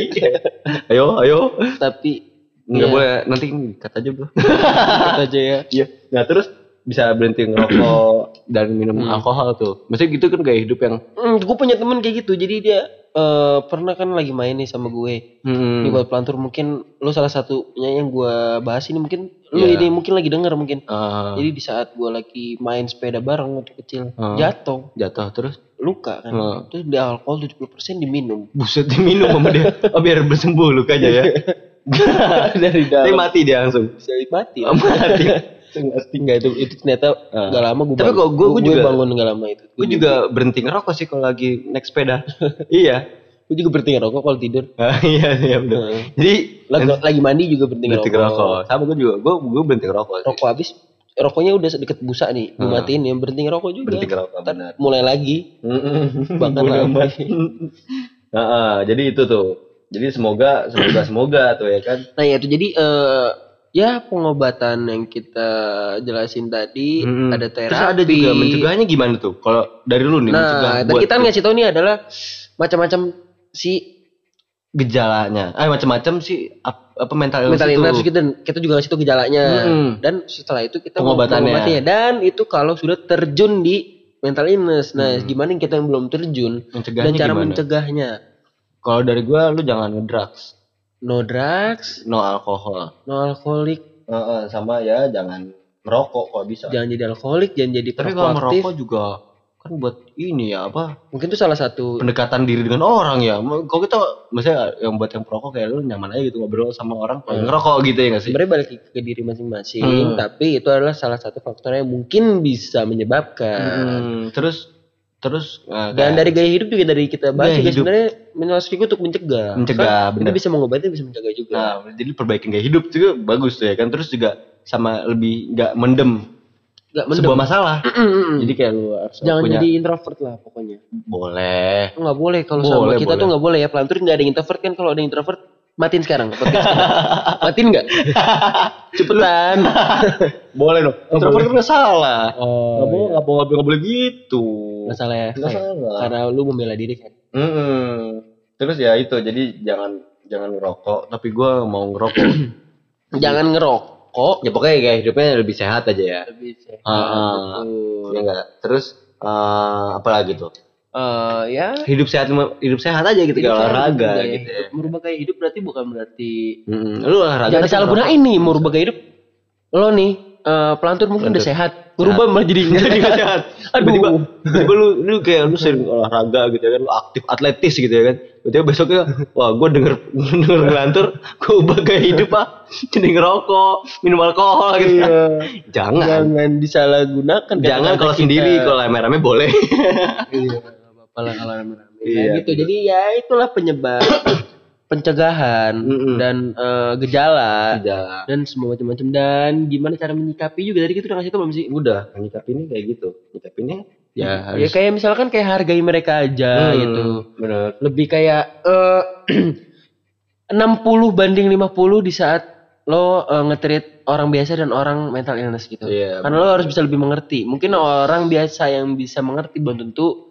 Speaker 4: ayo, ayo.
Speaker 3: Tapi
Speaker 4: Enggak
Speaker 3: Iya.
Speaker 4: boleh nanti kata aja, Bro.
Speaker 3: kita aja ya.
Speaker 4: Iya. Nah, terus bisa berhenti ngerokok dan minum alkohol tuh. Maksudnya gitu kan gaya hidup yang
Speaker 3: Hmm, gue punya temen kayak gitu. Jadi dia eh, pernah kan lagi main nih sama gue.
Speaker 4: hmm,
Speaker 3: Ini buat pelantur mungkin lu salah satunya yang gue bahas ini mungkin lu
Speaker 4: Iya.
Speaker 3: ini mungkin lagi denger mungkin.
Speaker 4: eh,
Speaker 3: Jadi di saat gue lagi main sepeda bareng waktu kecil
Speaker 4: Hmm.
Speaker 3: jatuh
Speaker 4: jatuh terus
Speaker 3: luka kan.
Speaker 4: Hmm.
Speaker 3: Terus di alkohol 70% diminum.
Speaker 4: buset diminum sama dia. Oh, biar bersembuh lukanya ya.
Speaker 3: Dari
Speaker 4: Tapi mati dia langsung.
Speaker 3: bisa mati.
Speaker 4: Oh, mati.
Speaker 3: Enggak itu itu ternyata
Speaker 4: Ah.
Speaker 3: gak lama gue
Speaker 4: Tapi kok gua- gua juga-
Speaker 3: bangun gak lama itu.
Speaker 4: Gue juga berhenti ngerokok sih kalau lagi naik sepeda. iya.
Speaker 3: gue juga berhenti ngerokok kalau tidur.
Speaker 4: Ah, iya, iya benar.
Speaker 3: Heeh.
Speaker 4: Jadi
Speaker 3: Lagi, lagi mandi juga berhenti
Speaker 4: berhenti
Speaker 3: ngerokok.
Speaker 4: ngerokok. Sama gue juga. Gue gue berhenti ngerokok. sih.
Speaker 3: Rokok habis rokoknya udah deket busa nih, gue matiin yang berhenti ngerokok juga.
Speaker 4: Berhenti ngerokok benar.
Speaker 3: mulai lagi. Bahkan lagi.
Speaker 4: amat. Heeh, jadi itu tuh. Jadi semoga semoga semoga tuh ya kan.
Speaker 3: Nah ya itu jadi eh ya pengobatan yang kita jelasin tadi
Speaker 4: Mm-mm.
Speaker 3: ada terapi.
Speaker 4: Terus ada juga mencegahnya gimana tuh? Kalau dari lu nih mencegah
Speaker 3: Nah, tadi
Speaker 4: buat
Speaker 3: kita ngasih tahu nih adalah macam-macam si
Speaker 4: gejalanya. Ah macam-macam ap- apa mental illness
Speaker 3: mental
Speaker 4: itu.
Speaker 3: illness gitu dan kita juga ngasih tahu gejalanya.
Speaker 4: Mm-mm.
Speaker 3: Dan setelah itu kita
Speaker 4: Pengobatannya.
Speaker 3: dan itu kalau sudah terjun di mental illness. Nah,
Speaker 4: Hmm.
Speaker 3: gimana yang kita yang belum terjun
Speaker 4: Mencegahnya
Speaker 3: dan cara
Speaker 4: gimana?
Speaker 3: mencegahnya?
Speaker 4: Kalau dari gua lu jangan ngedrugs,
Speaker 3: No drugs,
Speaker 4: no alkohol.
Speaker 3: no alkoholik,
Speaker 4: Heeh, sama ya jangan merokok kalau bisa.
Speaker 3: jangan jadi alkoholik, jangan jadi
Speaker 4: Tapi kalau merokok juga kan buat ini ya apa
Speaker 3: Mungkin itu salah satu
Speaker 4: pendekatan diri dengan orang ya. Kalau kita misalnya yang buat yang perokok kayak lu nyaman aja gitu ngobrol sama orang
Speaker 3: Hmm.
Speaker 4: ngerokok gitu ya nggak sih?
Speaker 3: sebenarnya balik ke diri masing-masing,
Speaker 4: Hmm.
Speaker 3: tapi itu adalah salah satu faktor yang mungkin bisa menyebabkan.
Speaker 4: Hmm, terus terus eh,
Speaker 3: Dan dari gaya hidup juga dari kita bahas juga sebenarnya minimal sedikit untuk mencegah.
Speaker 4: Mencegah,
Speaker 3: Kan
Speaker 4: bener.
Speaker 3: Kita bisa mengobati, bisa mencegah juga.
Speaker 4: nah, jadi perbaikin gaya hidup juga bagus tuh ya kan. Terus juga sama lebih nggak mendem,
Speaker 3: Gak mendem.
Speaker 4: sebuah masalah. Jadi kayak lu harus
Speaker 3: Jangan
Speaker 4: punya
Speaker 3: jadi introvert lah pokoknya.
Speaker 4: boleh.
Speaker 3: Nggak boleh kalau
Speaker 4: Boleh,
Speaker 3: sama kita
Speaker 4: boleh.
Speaker 3: tuh nggak boleh ya. Pelantur nggak ada yang introvert kan kalau ada yang introvert matiin sekarang. podcast matiin nggak? Cepetan.
Speaker 4: Boleh dong. Introvert nggak salah.
Speaker 3: Oh,
Speaker 4: Nggak boleh, nggak boleh, nggak boleh gitu.
Speaker 3: Nggak salah ya.
Speaker 4: Nggak salah.
Speaker 3: Karena lu membela diri kan.
Speaker 4: Mm-mm. Terus ya itu, jadi jangan jangan ngerokok. Tapi gua mau ngerokok.
Speaker 3: Jangan ngerokok.
Speaker 4: ya pokoknya gaya hidupnya lebih sehat aja ya.
Speaker 3: Lebih sehat. Betul.
Speaker 4: Ya enggak. Terus eh, apa lagi tuh?
Speaker 3: Eh, ya.
Speaker 4: Hidup sehat hidup sehat aja gitu kayak
Speaker 3: Hidup sehat,
Speaker 4: olahraga gitu. Ya.
Speaker 3: Merubah gaya hidup berarti bukan berarti
Speaker 4: Mm-mm. Lu olahraga
Speaker 3: Jangan salah gunain nih merubah gaya hidup. Lo nih eh, pelantur mungkin udah
Speaker 4: Pelantur.
Speaker 3: sehat, berubah malah jadi jadi nggak sehat. Aduh.
Speaker 4: Tiba-tiba, tiba-tiba lu, lu kayak lu sering olahraga gitu ya kan, lu aktif atletis gitu ya kan. Tiba-tiba besoknya, wah gue denger denger ngelantur, gue ubah gaya hidup ah, jadi ngerokok, minum alkohol gitu.
Speaker 3: Iya.
Speaker 4: Jangan,
Speaker 3: Jangan disalahgunakan.
Speaker 4: jangan kalau
Speaker 3: kita.
Speaker 4: sendiri, kalau rame-rame boleh.
Speaker 3: Iya, nggak apa-apa lah kalau rame-rame.
Speaker 4: Iya,
Speaker 3: Kayak gitu.
Speaker 4: iya.
Speaker 3: Jadi ya itulah penyebab pencegahan
Speaker 4: Mm-mm.
Speaker 3: dan eh, gejala
Speaker 4: Tidak.
Speaker 3: dan semua macam-macam dan gimana cara menyikapi juga tadi kita udah ngasih tau belum sih?
Speaker 4: Udah, nyikapinnya kayak gitu. Nyikapinnya Ya,
Speaker 3: Ya
Speaker 4: harus.
Speaker 3: kayak misalkan kayak hargai mereka aja
Speaker 4: Hmm,
Speaker 3: gitu.
Speaker 4: Bener.
Speaker 3: Lebih kayak eh 60 banding 50 di saat lo eh, nge-treat orang biasa dan orang mental illness gitu.
Speaker 4: Iya.
Speaker 3: Karena lo harus bisa lebih mengerti. Mungkin orang biasa yang bisa mengerti belum tentu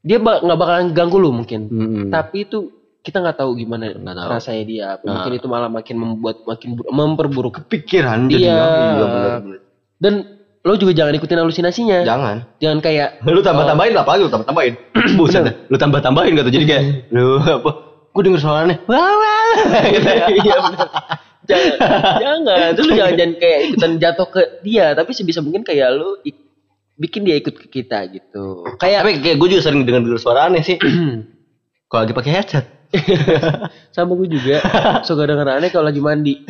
Speaker 3: dia ba- nggak bakalan ganggu lo mungkin.
Speaker 4: Hmm.
Speaker 3: Tapi itu kita nggak tahu gimana
Speaker 4: Nggak tahu.
Speaker 3: rasanya dia.
Speaker 4: Nah.
Speaker 3: Mungkin itu malah makin membuat makin bur- memperburuk.
Speaker 4: Pikiran
Speaker 3: Iya.
Speaker 4: jadinya. Iya bener, bener.
Speaker 3: Dan lo juga jangan ikutin halusinasinya.
Speaker 4: Jangan.
Speaker 3: Jangan kayak
Speaker 4: Lu tambah-tambahin lah apalagi lu tambah-tambahin. Buset dah. Lu tambah-tambahin gitu. Jadi kayak lu apa? Gue denger suara aneh. Wah, wah. Gitu ya.
Speaker 3: Iya. Jangan, jangan. Terus lu jangan jangan kayak ikutan jatuh ke dia, tapi sebisa mungkin kayak lu ik- bikin dia ikut ke kita gitu. Kayak
Speaker 4: Tapi kayak gue juga sering denger denger suara aneh sih. Kalau lagi pakai headset.
Speaker 3: sama gue juga suka denger aneh kalau lagi mandi.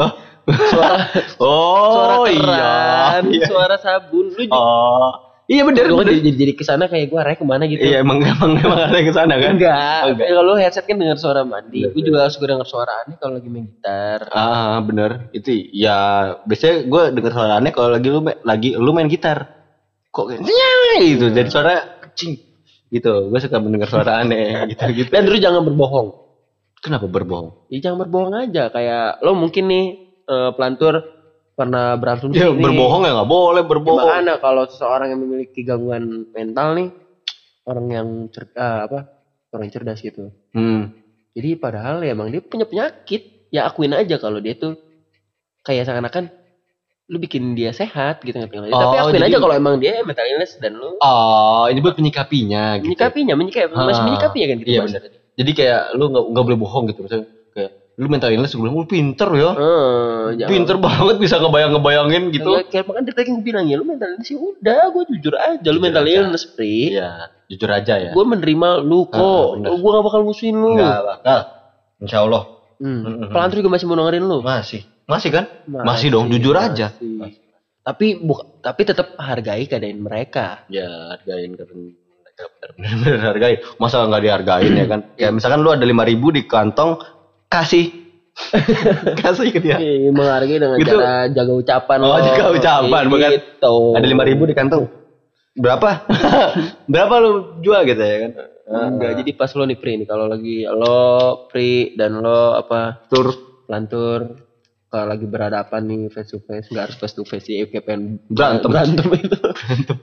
Speaker 4: Oh,
Speaker 3: Suara suara
Speaker 4: oh
Speaker 3: keran,
Speaker 4: iya.
Speaker 3: suara sabun. Lu juga
Speaker 4: Oh. Iya bener,
Speaker 3: lu kan jadi, jadi, ke sana kayak gue arahnya ke mana gitu.
Speaker 4: Iya emang emang emang ada ke sana kan?
Speaker 3: Enggak.
Speaker 4: Oh, enggak.
Speaker 3: Kalau headset kan denger suara mandi. Gue juga suka denger suara aneh kalau lagi main gitar.
Speaker 4: Ah bener itu ya biasanya gue denger suara aneh kalau lagi lu lagi lu main gitar kok kayak "Nyai!" gitu jadi suara kecing gitu gue suka mendengar suara aneh gitu gitu
Speaker 3: Dan terus jangan berbohong.
Speaker 4: kenapa berbohong
Speaker 3: Ya jangan berbohong aja kayak lo mungkin nih eh, pelantur pernah berantem
Speaker 4: ya berbohong ya nggak boleh berbohong
Speaker 3: makanya kalau seseorang yang memiliki gangguan mental nih orang yang cer ah, apa orang yang cerdas gitu.
Speaker 4: hmm.
Speaker 3: Jadi padahal ya emang dia punya penyakit. Ya akuin aja kalau dia tuh kayak seakan-akan lu bikin dia sehat gitu ngerti? Tapi
Speaker 4: Oh,
Speaker 3: akuin
Speaker 4: jadi-
Speaker 3: aja kalau emang dia mental illness dan lu
Speaker 4: oh ini buat menyikapinya gitu
Speaker 3: menyikapinya, menyikapi, masih
Speaker 4: Ah,
Speaker 3: menyikapinya kan gitu.
Speaker 4: iya
Speaker 3: bahasa
Speaker 4: benar.
Speaker 3: tadi.
Speaker 4: jadi kayak lu nggak nggak boleh bohong gitu misalnya kayak lu mental illness gue bilang lu pinter ya
Speaker 3: jangan-
Speaker 4: pinter banget bisa ngebayang ngebayangin gitu
Speaker 3: Ya, kayak makanya dari tadi gue bilang ya lu mental illness ya udah gue jujur aja lu
Speaker 4: Jujur
Speaker 3: mental
Speaker 4: aja.
Speaker 3: illness pri
Speaker 4: iya jujur aja ya
Speaker 3: gue menerima lu
Speaker 4: Ah,
Speaker 3: kok
Speaker 4: bener.
Speaker 3: gue gak bakal musuhin lu
Speaker 4: Enggak bakal. Insya Allah.
Speaker 3: hmm. Pelantur juga masih mau dengerin lu
Speaker 4: Masih. Masih kan? Masih, dong, jujur aja.
Speaker 3: masih. tapi buk tapi tetap hargai keadaan mereka
Speaker 4: Ya, hargain karena mereka benar-benar hargai. Masa nggak dihargain ya kan? Ya misalkan lu ada 5000 ribu di kantong, kasih. kasih ke dia.
Speaker 3: Iya, menghargai dengan
Speaker 4: Gitu.
Speaker 3: cara jaga ucapan
Speaker 4: Oh, jaga ucapan, bukan?
Speaker 3: gitu.
Speaker 4: Ada 5000 ribu di kantong. Berapa? Berapa lu jual gitu ya kan?
Speaker 3: enggak jadi pas lo nih pri nih kalau lagi lo pri dan lo apa
Speaker 4: Tur
Speaker 3: pelantur kalau lagi berhadapan nih face to face nggak harus face to face sih kayak pengen
Speaker 4: Berantem.
Speaker 3: berantem itu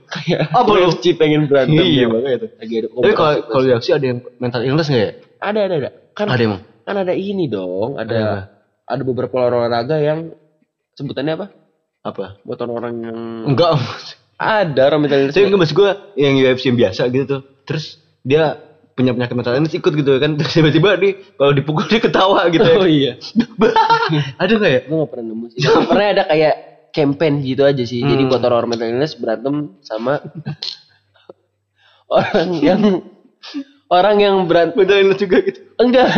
Speaker 3: kayak
Speaker 4: Apa lu?
Speaker 3: UFC pengen berantem
Speaker 4: Iya,
Speaker 3: gitu.
Speaker 4: makanya itu.
Speaker 3: lagi ada
Speaker 4: Tapi kalau kalau UFC ada yang mental illness nggak ya?
Speaker 3: ada ada ada kan
Speaker 4: Ada emang.
Speaker 3: kan ada ini dong ada
Speaker 4: Ada
Speaker 3: ada beberapa olahraga yang sebutannya apa
Speaker 4: Apa?
Speaker 3: buat orang-orang yang
Speaker 4: Enggak.
Speaker 3: ada orang mental illness
Speaker 4: Tapi enggak maksud gue yang UFC yang biasa gitu tuh. Terus dia punya penyakit mental illness ikut gitu kan. Terus tiba-tiba nih kalau dipukul dia ketawa gitu ya.
Speaker 3: oh iya
Speaker 4: Ada nggak ya?
Speaker 3: gue gak pernah nemu sih pernah ada kayak campaign gitu aja sih jadi
Speaker 4: Hmm.
Speaker 3: buat orang mental illness berantem sama orang yang orang yang berantem
Speaker 4: illness juga gitu.
Speaker 3: enggak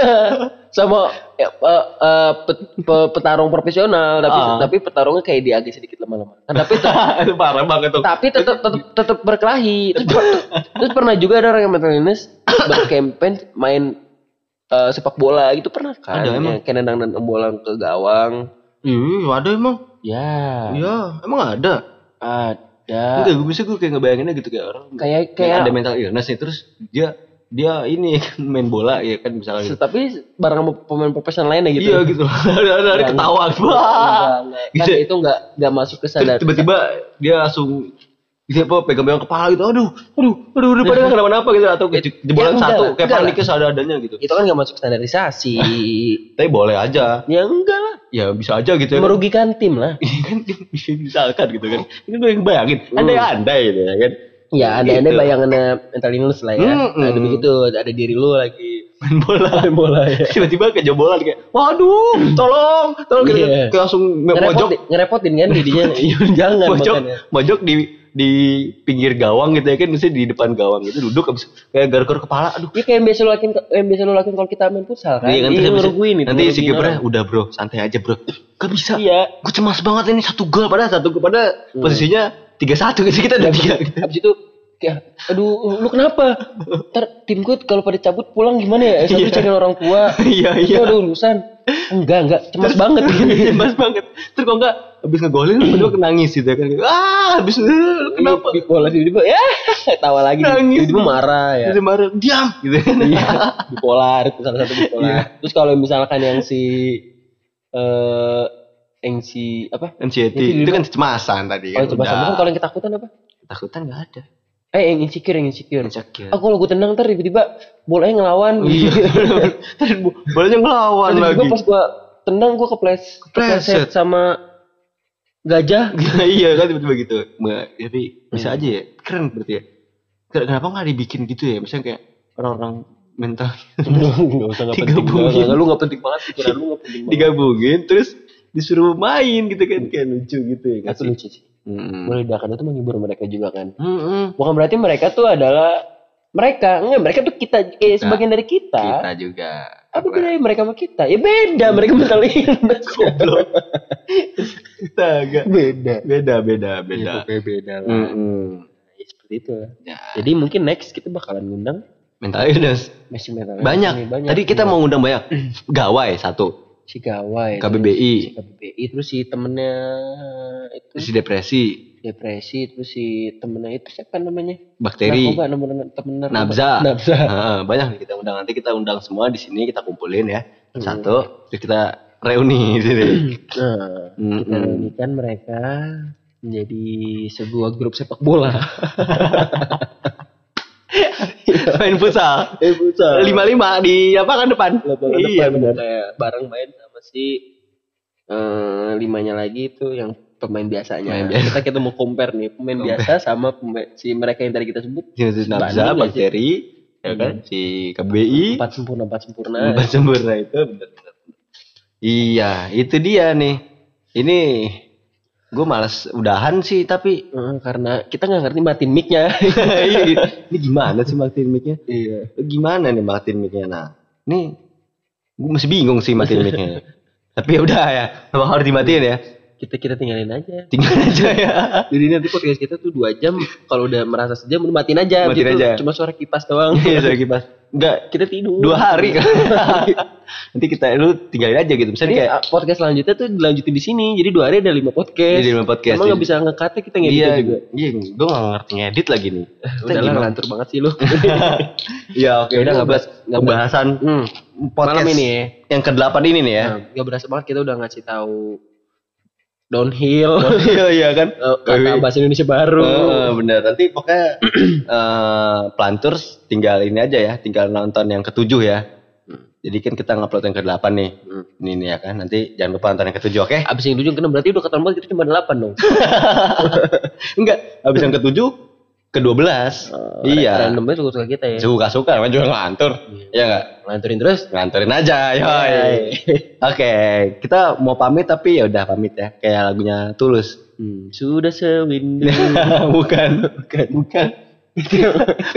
Speaker 3: sama ya, eh, eh, pet- pe- petarung profesional tapi
Speaker 4: Ah.
Speaker 3: tapi petarungnya kayak dia agak sedikit lemah-lemah Kan, tapi tetap-
Speaker 4: Itu parah banget tuh.
Speaker 3: tapi tetap tetap tetap berkelahi terus, per- terus pernah juga ada orang yang mental illness berkampanye main eh, sepak bola gitu pernah kan
Speaker 4: Ada, emang?
Speaker 3: Ya, kayak nendang nendang bola ke gawang
Speaker 4: Iya, ada emang.
Speaker 3: ya
Speaker 4: Iya, emang ada.
Speaker 3: ada
Speaker 4: Enggak, gue bisa gue kayak ngebayanginnya gitu kayak orang
Speaker 3: kayak
Speaker 4: kayak
Speaker 3: kayak
Speaker 4: ada mental illness nih terus dia dia ini kan main bola ya kan misalnya. Gitu.
Speaker 3: tapi bareng sama pemain profesional lainnya gitu.
Speaker 4: Iya gitu. Ada ada
Speaker 3: Enggak,
Speaker 4: ketawa.
Speaker 3: Enggak, enggak. kan
Speaker 4: Gitu.
Speaker 3: itu enggak enggak masuk ke sadar
Speaker 4: tiba-tiba dia langsung dia apa pegang-pegang kepala gitu. Aduh aduh aduh aduh padahal nggak kenapa-napa gitu. Atau jebolan
Speaker 3: Ya,
Speaker 4: satu kayak paniknya seadanya gitu.
Speaker 3: Itu kan enggak masuk standarisasi.
Speaker 4: Tapi boleh aja.
Speaker 3: Ya enggak lah.
Speaker 4: Ya bisa aja gitu ya kan.
Speaker 3: merugikan tim lah.
Speaker 4: Kan bisa misalkan gitu kan. Ini gue yang bayangin. Andai-andai gitu ya kan
Speaker 3: ya ada ada
Speaker 4: Gitu.
Speaker 3: bayangannya mental illness lah ya
Speaker 4: Mm-mm.
Speaker 3: ada begitu ada diri lu lagi
Speaker 4: main bola
Speaker 3: main bola ya
Speaker 4: tiba-tiba kejebolan kayak waduh tolong tolong gitu.
Speaker 3: Iya.
Speaker 4: kayak langsung mojok
Speaker 3: ngerepotin, kan jadinya Iya, jangan
Speaker 4: mojok
Speaker 3: makanya
Speaker 4: mojok di di pinggir gawang gitu ya kan mesti di depan gawang gitu duduk abis kayak garuk kepala aduh
Speaker 3: Iya kayak yang biasa lu lakuin yang biasa lu lakuin kalau kita main futsal kan.
Speaker 4: Iya, nanti
Speaker 3: Iya, ngeruguin itu.
Speaker 4: nanti si kipernya udah bro santai aja bro gak bisa
Speaker 3: Iya.
Speaker 4: gue cemas banget ini satu gol padahal satu gol padahal
Speaker 3: Hmm.
Speaker 4: posisinya tiga satu gitu kita udah tiga
Speaker 3: Habis itu kayak aduh lu kenapa? Ntar tim gue kalau pada cabut pulang gimana ya? Satu
Speaker 4: Iya.
Speaker 3: cari orang tua.
Speaker 4: iya iya
Speaker 3: ada urusan. Enggak, enggak. Cemas banget
Speaker 4: Iya, cemas banget terus kok enggak habis ngegolin berdua nangis gitu ya kan. Ah, habis eh, lu kenapa?
Speaker 3: Bipolar tiba-tiba ya tawa lagi.
Speaker 4: Nangis.
Speaker 3: Tiba-tiba marah ya.
Speaker 4: Dia marah, diam gitu.
Speaker 3: Iya, bipolar itu salah satu bipolar. Terus kalau misalkan yang si eh si apa?
Speaker 4: Anxiety itu kan kecemasan tadi
Speaker 3: Oh,
Speaker 4: kan.
Speaker 3: coba sama kan
Speaker 4: udah.
Speaker 3: kalau yang ketakutan apa?
Speaker 4: Ketakutan enggak ada.
Speaker 3: Eh, yang insecure, yang insecure.
Speaker 4: Insecure.
Speaker 3: Aku kalau gue tenang ntar tiba-tiba bolanya ngelawan.
Speaker 4: Iya. Tadi bolanya ngelawan
Speaker 3: Terus
Speaker 4: lagi.
Speaker 3: tiba-tiba pas gue tendang gue keples,
Speaker 4: Kepleset.
Speaker 3: sama gajah.
Speaker 4: iya kan tiba-tiba gitu. Tapi bisa
Speaker 3: Hmm.
Speaker 4: aja ya. Keren berarti ya. Ken- Kenapa nggak dibikin gitu ya? Misalnya kayak orang-orang mental
Speaker 3: Gak usah gak penting.
Speaker 4: Digabungin.
Speaker 3: Nggak, nggak, Lu gak penting banget pikiran lu gak penting banget.
Speaker 4: digabungin terus disuruh main gitu kan kayak lucu gitu ya.
Speaker 3: Itu
Speaker 4: sih?
Speaker 3: lucu sih.
Speaker 4: Mm-mm.
Speaker 3: Meledakan itu menghibur mereka juga kan.
Speaker 4: Mm-mm.
Speaker 3: Bukan berarti mereka tuh adalah mereka enggak mereka tuh kita kayak sebagian dari kita.
Speaker 4: Kita juga.
Speaker 3: Apa bedanya mereka sama kita? Ya beda, mereka mental illness.
Speaker 4: Goblok. kita agak
Speaker 3: beda.
Speaker 4: beda beda beda.
Speaker 3: Ya, beda lah.
Speaker 4: Mm-mm.
Speaker 3: Ya, seperti itu lah.
Speaker 4: Ya.
Speaker 3: Jadi mungkin next kita bakalan ngundang
Speaker 4: Mental illness
Speaker 3: masih mental
Speaker 4: banyak.
Speaker 3: illness banyak.
Speaker 4: Tadi kita
Speaker 3: Iya.
Speaker 4: mau ngundang banyak. Gawai satu,
Speaker 3: si Gawai,
Speaker 4: KBBI.
Speaker 3: terus si KBBI, terus si temennya itu
Speaker 4: si depresi,
Speaker 3: depresi, terus si temennya itu siapa namanya?
Speaker 4: bakteri,
Speaker 3: Narkoba, nomor temen narkoba.
Speaker 4: nabza.
Speaker 3: Nabza.
Speaker 4: Heeh, banyak nih kita undang nanti kita undang semua di sini kita kumpulin ya.
Speaker 3: Hmm.
Speaker 4: Satu, terus kita reuni di sini.
Speaker 3: Nah, kita
Speaker 4: Mm-mm.
Speaker 3: reunikan mereka menjadi sebuah grup sepak bola.
Speaker 4: Main futsal.
Speaker 3: Eh, futsal.
Speaker 4: Lima lima di apa kan depan?
Speaker 3: Lapangan
Speaker 4: iya
Speaker 3: depan,
Speaker 4: benar.
Speaker 3: Kayak bareng main sama si eh, limanya lagi itu yang pemain biasanya.
Speaker 4: Pemain biasa.
Speaker 3: Kita kita mau compare nih pemain
Speaker 4: Compare.
Speaker 3: biasa sama pemain, si mereka yang tadi kita sebut
Speaker 4: Si Nabza,
Speaker 3: sih?
Speaker 4: bakteri, ya kan? Si KBI,
Speaker 3: empat sempurna empat sempurna.
Speaker 4: empat sempurna itu benar benar. Iya, itu dia nih. Ini gue malas udahan sih tapi
Speaker 3: Eh, karena kita nggak ngerti matiin mic-nya.
Speaker 4: Iya, ini gimana sih matiin mic-nya?
Speaker 3: iya.
Speaker 4: Gimana nih matiin mic-nya? Nah, ini gue masih bingung sih matiin mic-nya. Tapi ya udah ya, memang harus dimatiin ya.
Speaker 3: Kita kita tinggalin aja.
Speaker 4: Tinggal aja ya.
Speaker 3: Jadi nanti podcast kita tuh dua jam. Kalau udah merasa sejam, udah matiin aja.
Speaker 4: Matiin
Speaker 3: Gitu.
Speaker 4: aja.
Speaker 3: Cuma suara kipas doang.
Speaker 4: Iya, suara kipas. Enggak,
Speaker 3: kita tidur.
Speaker 4: dua hari kan. Nanti kita lu tinggalin aja gitu. Misalnya kayak
Speaker 3: ah, podcast selanjutnya tuh dilanjutin di sini. Jadi dua hari ada lima podcast.
Speaker 4: Jadi lima podcast.
Speaker 3: Emang nggak bisa ngekatnya kita ngedit
Speaker 4: Iya,
Speaker 3: juga.
Speaker 4: iya, gue gak ngerti ngedit lagi nih. Kita
Speaker 3: Udah lah
Speaker 4: gimana?
Speaker 3: ngelantur banget sih lu.
Speaker 4: Iya, oke.
Speaker 3: Ya udah, nggak
Speaker 4: bahas
Speaker 3: bahas- nggak
Speaker 4: pembahasan
Speaker 3: hmm.
Speaker 4: podcast
Speaker 3: Malam ini ya.
Speaker 4: yang ke-8 ini nih ya.
Speaker 3: Nah, gak berasa banget kita udah ngasih tahu downhill.
Speaker 4: Iya, iya kan?
Speaker 3: Eh, kata bahasa Indonesia baru.
Speaker 4: Eh, bener. Nanti pokoknya eh Planturs tinggal ini aja ya, tinggal nonton yang ketujuh ya. Jadi kan kita ngupload yang ke-8 nih.
Speaker 3: Hmm.
Speaker 4: Ini nih ya kan. Nanti jangan lupa nonton yang ketujuh, oke?
Speaker 3: Abis yang tujuh kena berarti udah ketemu kita cuma delapan dong.
Speaker 4: Enggak, habis yang ketujuh ke-12. iya.
Speaker 3: Random banget suka kita ya.
Speaker 4: Suka-suka namanya juga ngelantur. Iya enggak?
Speaker 3: Lanturin terus.
Speaker 4: Nganterin aja,
Speaker 3: yoi.
Speaker 4: Oke, kita mau pamit tapi ya udah pamit ya, kayak lagunya Tulus.
Speaker 3: Hmm, sudah sewindu.
Speaker 4: bukan, bukan, bukan.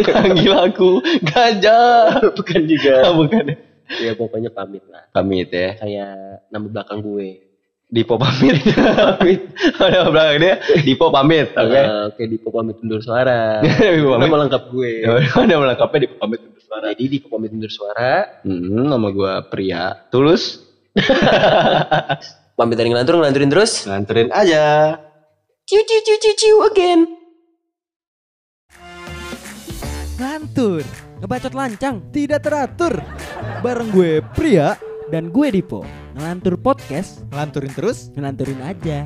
Speaker 4: Panggil aku gajah.
Speaker 3: Bukan juga.
Speaker 4: bukan.
Speaker 3: ya pokoknya pamit lah.
Speaker 4: Pamit ya.
Speaker 3: Kayak nama belakang gue.
Speaker 4: Dipo pamit. pamit. Ada belakang dia. Dipo pamit. Oke.
Speaker 3: Eh, Oke, di pamit undur suara.
Speaker 4: Dipo pamit.
Speaker 3: Nama lengkap gue.
Speaker 4: Ada melengkapnya Dipo pamit untuk suara.
Speaker 3: Jadi di pamit undur suara.
Speaker 4: Hmm, nama gua Pria. Tulus.
Speaker 3: Pamit dari ngelantur, ngelanturin terus.
Speaker 4: Nganterin aja.
Speaker 3: Ciu ciu ciu ciu ciu again.
Speaker 1: Ngantur, ngebacot lancang, tidak teratur. Bareng gue Pria dan gue Dipo. Ngelantur podcast,
Speaker 2: Ngelanturin terus
Speaker 1: ngelanturin aja.